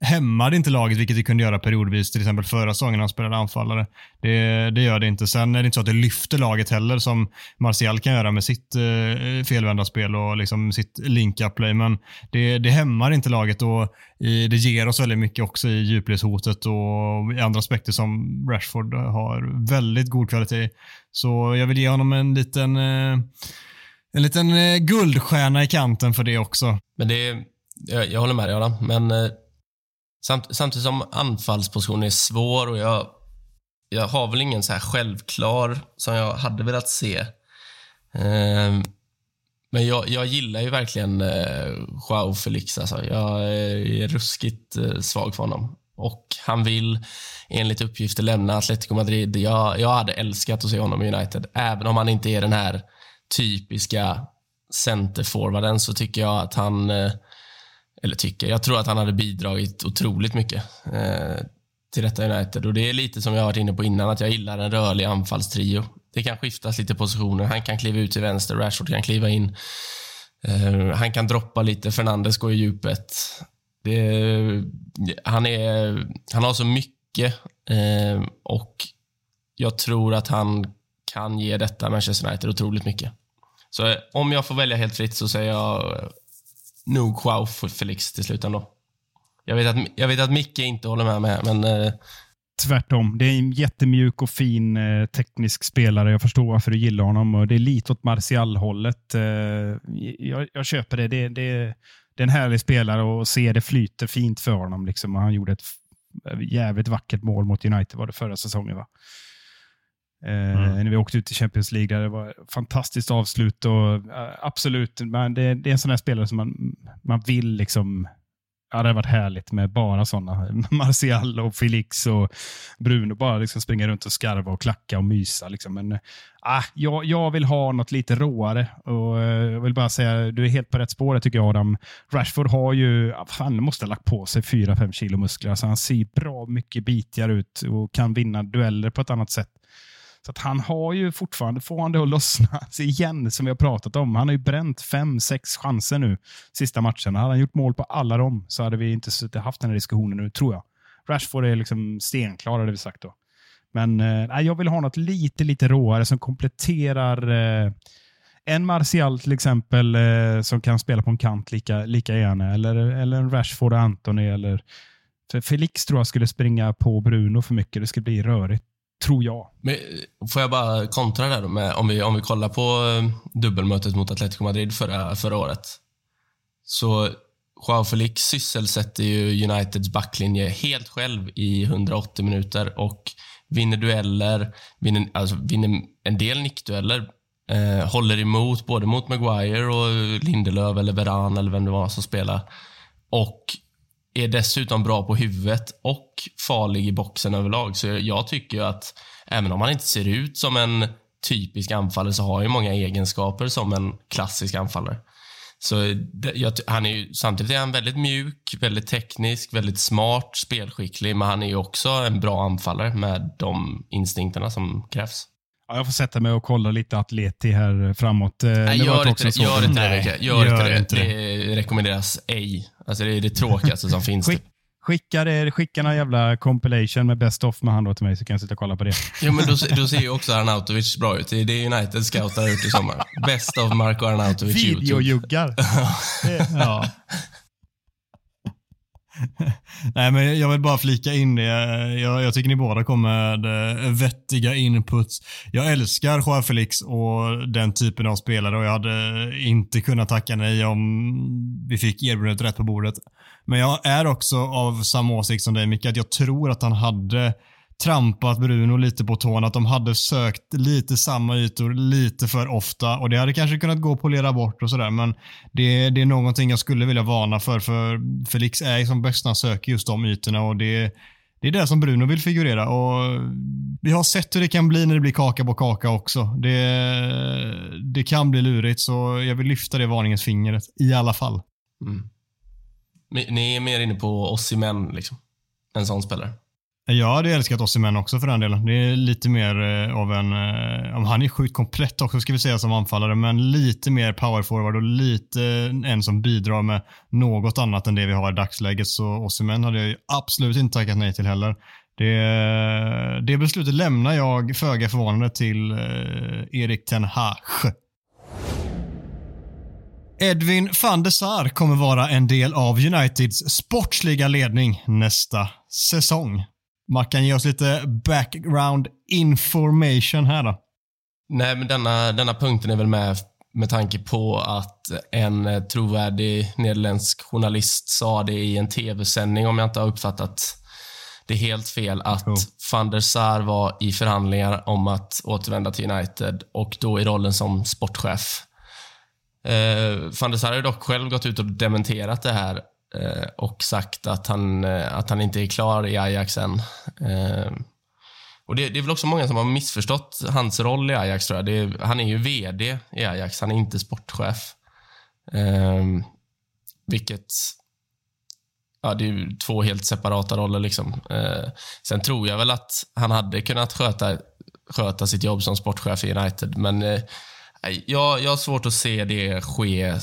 hämmade inte laget, vilket det kunde göra periodvis, till exempel förra säsongen när han spelade anfallare. Det, det, gör det inte. Sen är det inte så att det lyfter laget heller, som Martial kan göra med sitt eh, felvända spel och liksom sitt link-up-play, men det, det hämmar inte laget och i, det ger oss väldigt mycket också i djupledshotet och i andra aspekter som Rashford har väldigt god kvalitet. Så jag vill ge honom en liten, eh, en liten eh, guldstjärna i kanten för det också. Men det, jag, jag håller med dig Adam, men eh, Samt, samtidigt som anfallspositionen är svår och jag, jag har väl ingen så här självklar som jag hade velat se. Eh, men jag, jag gillar ju verkligen eh, Joao Felix. Alltså. Jag eh, är ruskigt eh, svag för honom. Och han vill enligt uppgifter lämna Atletico Madrid. Jag, jag hade älskat att se honom i United. Även om han inte är den här typiska centerforwarden så tycker jag att han eh, eller tycker, jag tror att han hade bidragit otroligt mycket eh, till detta United. Och Det är lite som jag varit inne på innan, att jag gillar en rörlig anfallstrio. Det kan skiftas lite positioner. Han kan kliva ut till vänster, Rashford kan kliva in. Eh, han kan droppa lite, Fernandes går i djupet. Det, han, är, han har så mycket eh, och jag tror att han kan ge detta Manchester United otroligt mycket. Så eh, om jag får välja helt fritt så säger jag eh, nog Joao Felix till slut ändå. Jag vet att, jag vet att Micke inte håller med mig, men... Eh... Tvärtom. Det är en jättemjuk och fin eh, teknisk spelare. Jag förstår varför du gillar honom. Och det är lite åt Martial-hållet. Eh, jag, jag, köper det. Det, det. det är en härlig spelare och se det flyter fint för honom. Liksom. Han gjorde ett jävligt vackert mål mot United var det förra säsongen. va? Eh, Mm. När vi åkte ut i Champions League. Där det var ett fantastiskt avslut. Och, eh, absolut, men det, det är en sån här spelare som man, man vill liksom... Ja, det hade varit härligt med bara sådana. Martial och Felix och Bruno bara liksom springa runt och skarva och klacka och mysa. Liksom. Men äh, jag, jag vill ha något lite råare. Och, eh, jag vill bara säga, du är helt på rätt spår tycker jag Adam. Rashford har ju, ah, han måste ha lagt på sig 4-5 kilo muskler. Alltså, han ser bra mycket bitigare ut och kan vinna dueller på ett annat sätt. Så att han har ju fortfarande, får han det att lossna igen, som vi har pratat om. Han har ju bränt fem, sex chanser nu sista matcherna. Hade han gjort mål på alla dem så hade vi inte suttit haft den här diskussionen nu, tror jag. Rashford är liksom stenklar, hade vi sagt då. Men eh, jag vill ha något lite, lite råare som kompletterar eh, en Martial till exempel eh, som kan spela på en kant lika, lika gärna. Eller, eller en Rashford och Anthony. Eller, för Felix tror jag skulle springa på Bruno för mycket. Det skulle bli rörigt, tror jag. Men, eh, får jag bara kontra där då med, om vi, om vi kollar på eh, dubbelmötet mot Atletico Madrid förra, förra året. Så Joao Felix sysselsätter ju Uniteds backlinje helt själv i 180 minuter och vinner dueller, vinner, alltså vinner en del nickdueller, eh, håller emot både mot Maguire och Lindelöf eller Veran eller vem det var som spelar. Och är dessutom bra på huvudet och farlig i boxen överlag. Så jag tycker ju att även om han inte ser ut som en typisk anfallare så har han ju många egenskaper som en klassisk anfallare. Så jag, han är ju, samtidigt är han väldigt mjuk, väldigt teknisk, väldigt smart, spelskicklig, men han är ju också en bra anfallare med de instinkterna som krävs. Ja, jag får sätta mig och kolla lite atleti här framåt. Eh, Nej, det gör inte det, gör inte det. Gör, gör inte det. inte det. rekommenderas ej. Alltså det är det tråkigaste som finns. Skick, skicka, det, skicka någon jävla compilation med best of med han då till mig så kan jag sitta och kolla på det. Jo, men då, då ser ju också Arnautovic bra ut. Det är det United scoutar ut i sommar. Best of Marco Arnautovic YouTube. Videojuggar. Det- ja. Nej, men jag vill bara flika in det. Jag, jag tycker ni båda kom med eh, vettiga inputs. Jag älskar Joao Felix och den typen av spelare och jag hade inte kunnat tacka nej om vi fick erbjudandet rätt på bordet. Men jag är också av samma åsikt som dig Micke, att jag tror att han hade trampat Bruno lite på tårna, att de hade sökt lite samma ytor lite för ofta och det hade kanske kunnat gå att polera bort och sådär men det, det är någonting jag skulle vilja varna för för Felix är ju som bäst när han söker just de ytorna och det, det är det som Bruno vill figurera och vi har sett hur det kan bli när det blir kaka på kaka också. Det, det kan bli lurigt så jag vill lyfta det varningens fingret i alla fall. Mm. Ni är mer inne på oss i män, liksom. En sån spelare. Jag hade älskat Osimhen också för den delen. Det är lite mer eh, av en, eh, han är sjukt komplett också ska vi säga som anfallare, men lite mer power forward och lite eh, en som bidrar med något annat än det vi har i dagsläget. Så Osimhen hade jag ju absolut inte tackat nej till heller. Det, det beslutet lämnar jag föga förvånande till eh, Erik Ten Hag. Edwin van der Sar kommer vara en del av Uniteds sportsliga ledning nästa säsong. Mackan, ge oss lite background information här då. Nej, men denna, denna punkten är väl med med tanke på att en trovärdig nederländsk journalist sa det i en tv-sändning, om jag inte har uppfattat det helt fel, att Jo. van der Sar var i förhandlingar om att återvända till United och då i rollen som sportchef. Eh, van der Sar har dock själv gått ut och dementerat det här Eh, och sagt att han, eh, att han inte är klar i Ajax än. Eh, och det, det är väl också många som har missförstått hans roll i Ajax, tror jag. Det är, han är ju VD i Ajax, han är inte sportchef. Eh, vilket... Ja, det är ju två helt separata roller. Liksom. Eh, sen tror jag väl att han hade kunnat sköta, sköta sitt jobb som sportchef i United, men eh, Jag, jag har svårt att se det ske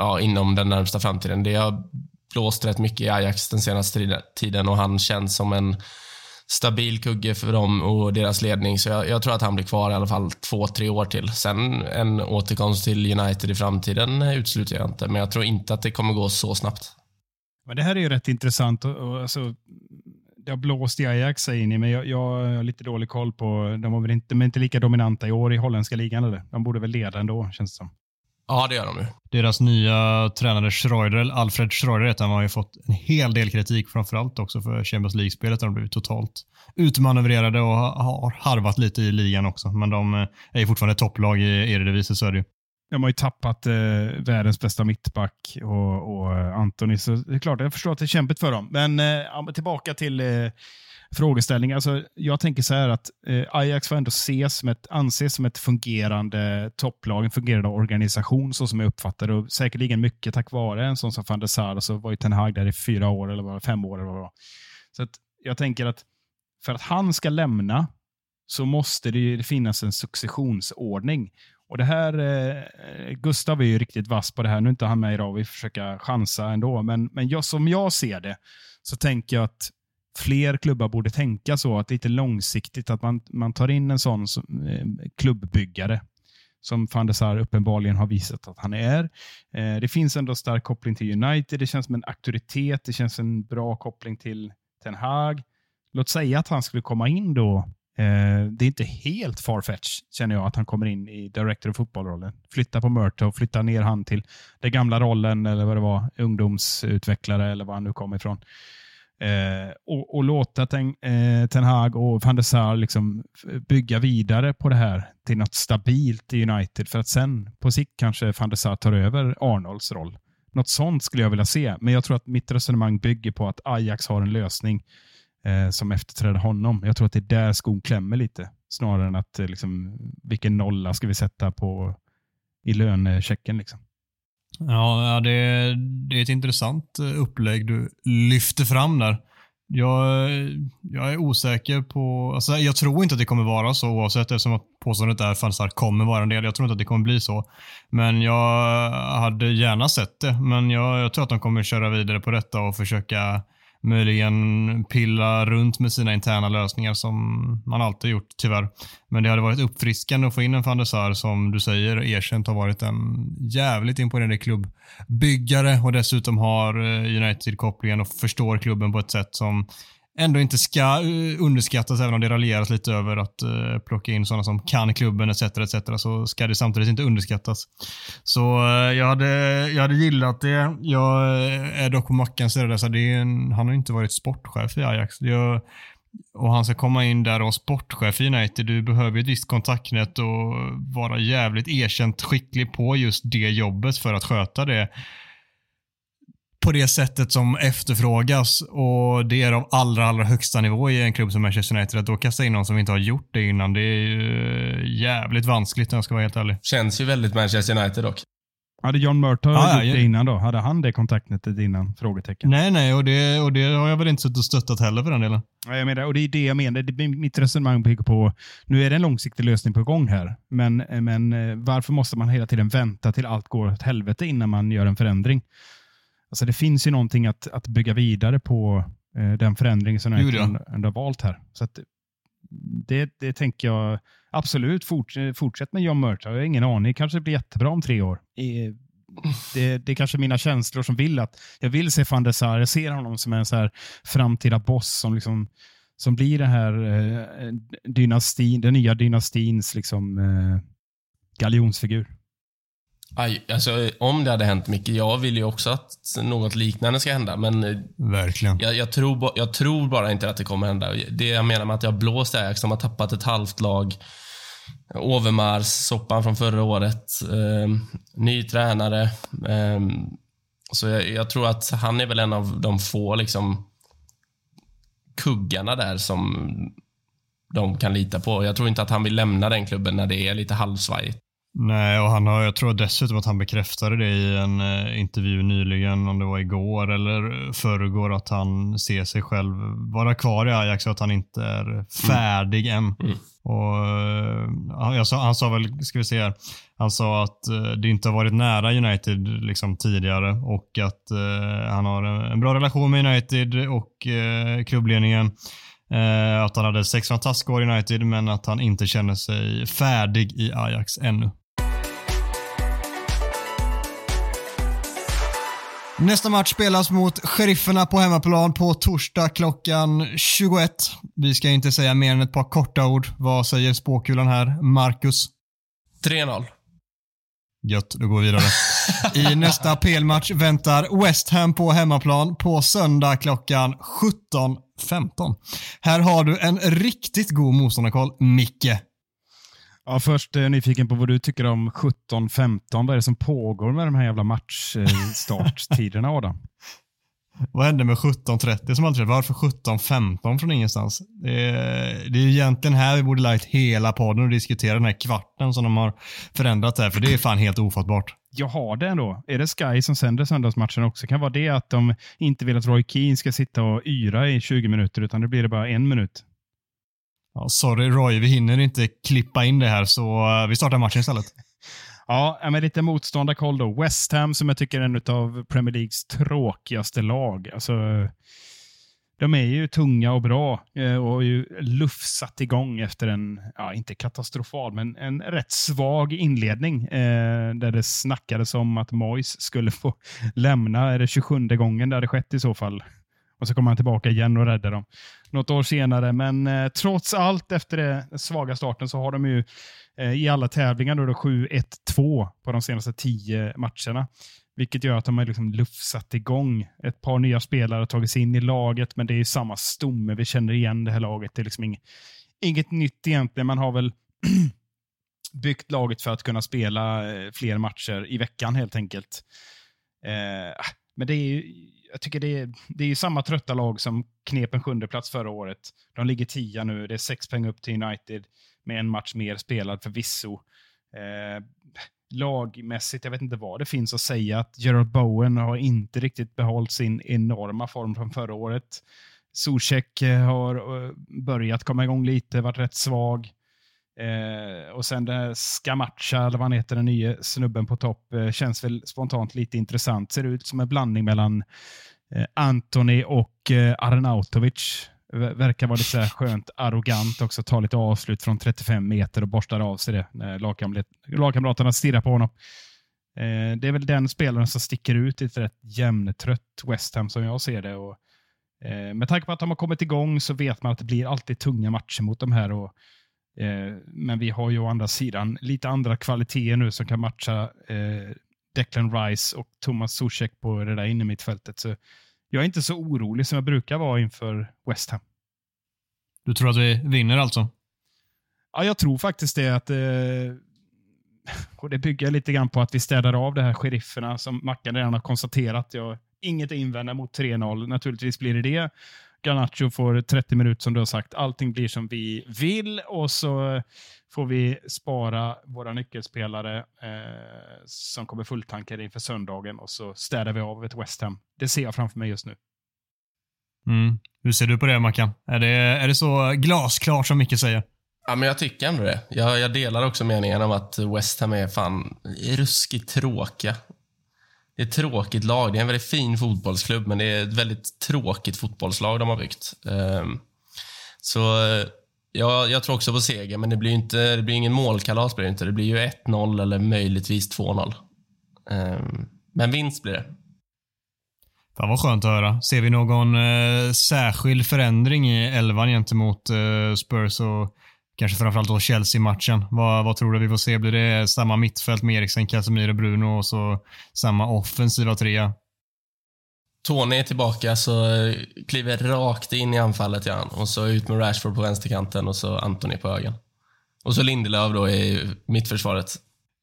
ja, inom den närmsta framtiden. Det har blåst rätt mycket i Ajax den senaste tiden- och han känns som en stabil kugge för dem och deras ledning. Så jag, jag tror att han blir kvar i alla fall två, tre år till. Sen en återkomst till United i framtiden utesluter jag inte, men jag tror inte att det kommer gå så snabbt. Men det här är ju rätt intressant. Och, och, alltså, det har blåst i Ajax, säger ni, men jag, jag har lite dålig koll på... De, har väl inte, de är inte lika dominanta i år i holländska ligan, eller? De borde väl leda ändå, känns det som. Ja, det gör de ju. Deras nya tränare Schreuder, Alfred Schreuder heter han, har ju fått en hel del kritik, framförallt också för Champions League-spelet där de blivit totalt utmanövrerade och har harvat lite i ligan också. Men de eh, är ju fortfarande topplag i Eredivisie, så är det ju. De har ju tappat eh, världens bästa mittback och, och eh, Antoni, så det är klart, jag förstår att det är kämpigt för dem. Men eh, tillbaka till eh, frågeställning. Alltså, jag tänker så här att eh, Ajax får ändå ses som ett, anses som ett fungerande topplag, en fungerande organisation så som jag uppfattar det. Och säkerligen mycket tack vare en sån som van der Sar, så var ju Ten Hag där i fyra år eller fem år. Eller vad Så att jag tänker att för att han ska lämna så måste det finnas en successionsordning. Och det här, eh, Gustav är ju riktigt vass på det här. Nu är inte han med idag, vi försöker chansa ändå. Men, men jag, som jag ser det så tänker jag att fler klubbar borde tänka så, att lite långsiktigt, att man, man tar in en sån som, eh, klubbbyggare som van der Sar uppenbarligen har visat att han är. Eh, det finns ändå stark koppling till United. Det känns som en auktoritet. Det känns en bra koppling till Ten Hag. Låt säga att han skulle komma in då. Eh, det är inte helt farfetch känner jag att han kommer in i director of football-rollen. Flytta på Murto, flytta ner han till den gamla rollen eller vad det var, ungdomsutvecklare eller var han nu kom ifrån. Eh, och, och, låta ten, eh, ten Hag och van der Sar liksom bygga vidare på det här till något stabilt i United för att sen på sikt kanske van der Sar tar över Arnolds roll. Något sånt skulle jag vilja se, men jag tror att mitt resonemang bygger på att Ajax har en lösning eh, som efterträder honom. Jag tror att det är där skon klämmer lite, snarare än att eh, liksom, vilken nolla ska vi sätta på i lönechecken. Liksom. Ja, det, det är ett intressant eh, upplägg du lyfter fram där. Jag, eh, jag är osäker på, alltså jag tror inte att det kommer vara så oavsett eftersom att påståendet är att det kommer vara en del. Jag tror inte att det kommer bli så. Men jag hade gärna sett det. Men jag, jag tror att de kommer köra vidare på detta och försöka möjligen pilla runt med sina interna lösningar som man alltid gjort tyvärr. Men det hade varit uppfriskande att få in en van der Sar som du säger erkänt har varit en jävligt imponerande klubbbyggare och dessutom har eh, United-kopplingen och förstår klubben på ett sätt som ändå inte ska eh, underskattas, även om det raljeras lite över att uh, plocka in sådana som kan klubben etc. etc. så ska det samtidigt inte underskattas. Så uh, jag, hade, jag hade gillat det. Jag är dock på Mackans sida, så det en, han har inte varit sportchef i Ajax. Jag, och han ska komma in där och vara sportchef i United. Du behöver ju ett visst kontaktnät och vara jävligt erkänt skicklig på just det jobbet för att sköta det på det sättet som efterfrågas och det är av allra, allra högsta nivå i en klubb som Manchester United. Att då kasta in någon som inte har gjort det innan, det är ju jävligt vanskligt om jag ska vara helt ärlig. Känns ju väldigt Manchester United dock. Hade John Murtaugh ah, gjort det innan då? Hade han det kontaktnätet innan? Frågetecken. Nej, nej, och det, och det har jag väl inte suttit och stöttat heller för den delen. Ja, jag menar, och det är det jag menar. Det, mitt resonemang bygger på, nu är det en långsiktig lösning på gång här, men, men eh, varför måste man hela tiden vänta till allt går åt helvete innan man gör en förändring? Alltså det finns ju någonting att, att bygga vidare på eh, den förändring som United ändå har valt här. Så det, det tänker jag absolut. Forts, fortsätt med John Murtaugh. Jag har ingen aning. Kanske det blir jättebra om tre år. Det, det är kanske mina känslor som vill att jag vill se van der Sar. Jag ser honom som en så här framtida boss som liksom som blir den här eh, dynastin, den nya dynastins liksom, eh, galjonsfigur. Aj, alltså, om det hade hänt mycket, jag vill ju också att något liknande ska hända, men eh, Verkligen. Jag, jag, tror, jag tror bara inte att det kommer hända. Det jag menar med att jag blåst Ajax, de har tappat ett halvt lag. Overmars, soppan från förra året, eh, ny tränare. Eh, så jag, jag, tror att han är väl en av de få liksom, kuggarna där som de kan lita på. Jag tror inte att han vill lämna den klubben när det är lite halvsvajigt. Nej, och han har, jag tror dessutom att han bekräftade det i en eh, intervju nyligen, om det var igår eller förrgår, att han ser sig själv vara kvar i Ajax och att han inte är färdig mm. än. Mm. Och, uh, jag sa, han sa väl, ska vi se här, han sa att uh, det inte har varit nära United liksom, tidigare och att uh, han har en, bra relation med United och klubbledningen. att han hade sex fantastiska år i United men att han inte känner sig färdig i Ajax ännu. Nästa match spelas mot Sherifferna på hemmaplan på torsdag klockan 21. Vi ska inte säga mer än ett par korta ord. Vad säger spåkulan här, Marcus? 3-0. Gött, då går vi vidare. I nästa PL-match väntar West Ham på hemmaplan på söndag klockan 17.15. Här har du en riktigt god motståndarkoll, Micke. Ja, först är jag nyfiken på vad du tycker om 17-15. Vad är det som pågår med de här jävla matchstartstiderna, Adam? Vad hände med 17.30 som aldrig Varför 17.15 från ingenstans? Det är, det är egentligen här vi borde lagt hela podden och diskutera den här kvarten som de har förändrat här, för det är fan helt ofattbart. Jag har det ändå. Är det Sky som sänder söndagsmatchen också? Kan vara det att de inte vill att Roy Keane ska sitta och yra i 20 minuter, utan det blir det bara en minut. Ja, sorry Roy, vi hinner inte klippa in det här, så eh, vi startar matchen istället. Ja, men lite motståndarkoll då. West Ham som jag tycker är en av Premier Leagues tråkigaste lag. Alltså, de är ju tunga och bra eh, och har ju lufsat igång efter en, ja, inte katastrofal, men en rätt svag inledning eh, där det snackades om att Moyes skulle få lämna. Är det 27 gången det hade skett i så fall? Och så kommer han tillbaka igen och räddar dem något år senare. Men eh, trots allt efter den svaga starten så har de ju eh, i alla tävlingar då 7-1-2 på de senaste tio matcherna. Vilket gör att de har liksom lufsat igång. Ett par nya spelare har tagit sig in i laget, men det är samma stomme. Vi känner igen det här laget. Det är liksom inget, inget nytt egentligen. Man har väl byggt laget för att kunna spela eh, fler matcher i veckan helt enkelt. Eh, men det är ju, jag tycker det är, det är samma trötta lag som knep en sjunde plats förra året. De ligger tia nu. Det är sex poäng upp till United med en match mer spelad förvisso. Eh, lagmässigt, jag vet inte vad det finns att säga. Att Gerald Bowen har inte riktigt behållit sin enorma form från förra året. Zuzek eh, har eh, börjat komma igång lite, varit rätt svag. Eh, och sen det Skamacha, eller vad han heter, den nya snubben på topp, eh, känns väl spontant lite intressant. Ser ut som en blandning mellan eh, Anthony och eh, Arnautovic. Verkar vara lite så skönt arrogant också, ta lite avslut från 35 meter och borstar av sig det när lagkamraterna stirrar på honom. Eh, det är väl den spelaren som sticker ut i ett rätt jämntrött West Ham som jag ser det. Och, eh, med tanke på att de har kommit igång så vet man att det blir alltid tunga matcher mot de här. Och, men vi har ju å andra sidan lite andra kvaliteter nu som kan matcha eh, Declan Rice och Thomas Zuzek på det där inne mittfältet. Så jag är inte så orolig som jag brukar vara inför West Ham. Du tror att vi vinner alltså? Ja, jag tror faktiskt det. att eh, och Det bygger lite grann på att vi städar av de här sherifferna som Mackan redan har konstaterat. Jag inget att invända mot 3-0. Naturligtvis blir det det. Garnacho får 30 minuter som du har sagt. Allting blir som vi vill och så får vi spara våra nyckelspelare eh, som kommer fulltankade inför söndagen och så städar vi av ett West Ham. Det ser jag framför mig just nu. Mm. Hur ser du på det, Mackan? Är det, är det så glasklart som Micke säger? Ja, men jag tycker ändå det. Jag, jag delar också meningen om att West Ham är fan ruskigt tråkiga det är ett tråkigt lag. Det är en väldigt fin fotbollsklubb, men det är ett väldigt tråkigt fotbollslag de har byggt. Ehm, så ja, jag tror också på seger, men det blir inte, det blir ingen målkalas. Blir det, inte. det blir ju 1-0 eller möjligtvis 2-0. Ehm, men vinst blir det. Fan vad skönt att höra. Ser vi någon eh, särskild förändring i elvan gentemot eh, Spurs och Kanske framförallt då Chelsea-matchen. Vad, vad tror du vi får se? Blir det samma mittfält med Eriksen, Casemiro, Bruno och så samma offensiva trea? Tony är tillbaka, så eh, kliver rakt in i anfallet ja. Och så ut med Rashford på vänsterkanten och så Anthony på höger. Och så Lindelöf då i mittförsvaret.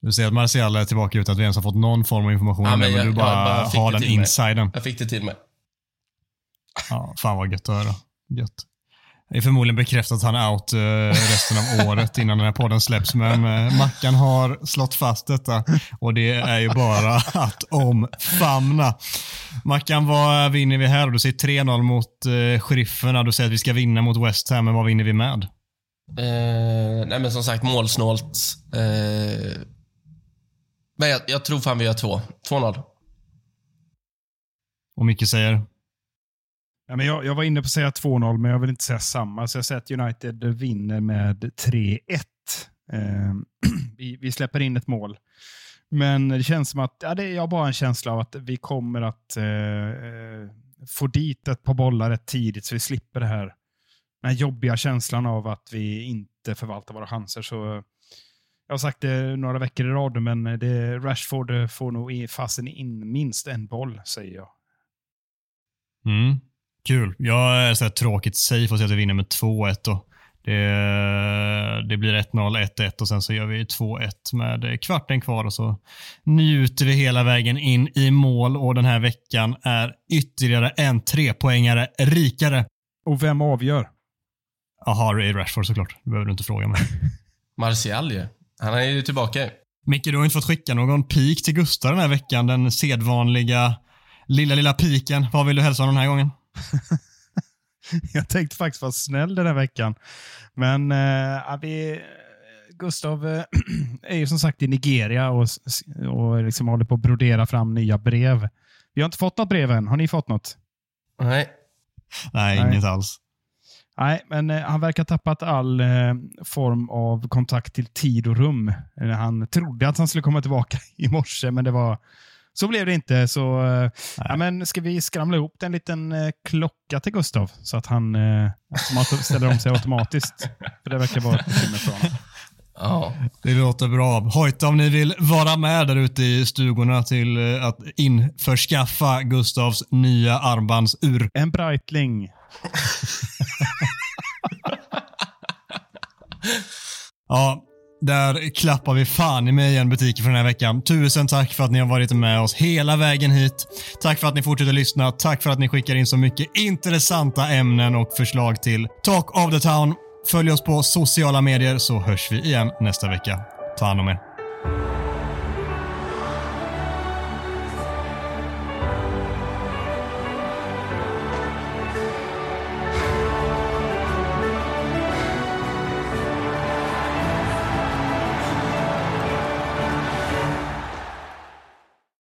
Du ser att Martial är tillbaka utan att vi ens har fått någon form av information ja, men, jag, du bara, bara har den insiden. Jag fick det till mig. Ja, fan vad gött att höra. Gött. Det är förmodligen bekräftat att han är out uh, resten av året innan den här podden släpps, men uh, Mackan har slått fast detta och det är ju bara att omfamna. Mackan, vad vinner vi här? Du säger 3-0 mot uh, Sherifferna. Du säger att vi ska vinna mot West Ham, men vad vinner vi med? Uh, nej, men som sagt, målsnålt. Uh, men jag, jag tror fan vi gör två. 2-0. Och Micke säger? Ja, men jag, jag var inne på att säga 2-0, men jag vill inte säga samma. Så jag säger att United vinner med 3-1. Eh, vi, vi, släpper in ett mål. Men det känns som att, ja, det, jag har bara en känsla av att vi kommer att eh, eh, få dit ett par bollar rätt tidigt så vi slipper det här, den här jobbiga känslan av att vi inte förvaltar våra chanser. Så eh, Jag har sagt det några veckor i rad, men det, Rashford får nog fasen in minst en boll, säger jag. Mm. Kul. Jag är så här tråkigt safe och säger att vi vinner med 2-1. Det, det blir 1-0, 1-1 och sen så gör vi 2-1 med kvarten kvar och så njuter vi hela vägen in i mål och den här veckan är ytterligare en trepoängare rikare. Och vem avgör? Jaha, det är Rashford såklart. Det behöver du inte fråga mig. Martial ju. Han är ju tillbaka. Micke, du har inte fått skicka någon pik till Gustav den här veckan. Den sedvanliga lilla, lilla piken. Vad vill du hälsa honom den här gången? jag tänkte faktiskt vara snäll den här veckan. Men äh, vi, Gustav äh, är ju som sagt i Nigeria och, och liksom håller på att brodera fram nya brev. Vi har inte fått något brev än. Har ni fått något? Nej. Nej, Nej. inget alls. Nej, men eh, han verkar ha tappat all eh, form av kontakt till tid och rum. Eh, han trodde att han skulle komma tillbaka i morse, men det var så blev det inte. Så eh, ja, men ska vi skramla ihop en liten eh, klocka till Gustav så att han eh, ställer om sig automatiskt? För det verkar vara ett bekymmer för honom. Ja. Det låter bra. Hojta om ni vill vara med där ute i stugorna till att införskaffa Gustavs nya armbandsur. En Breitling. ja, där klappar vi fan i mig igen butiken för den här veckan. Tusen tack för att ni har varit med oss hela vägen hit. Tack för att ni fortsätter lyssna. Tack för att ni skickar in så mycket intressanta ämnen och förslag till Talk of the Town. Följ oss på sociala medier så hörs vi igen nästa vecka. Ta hand om er.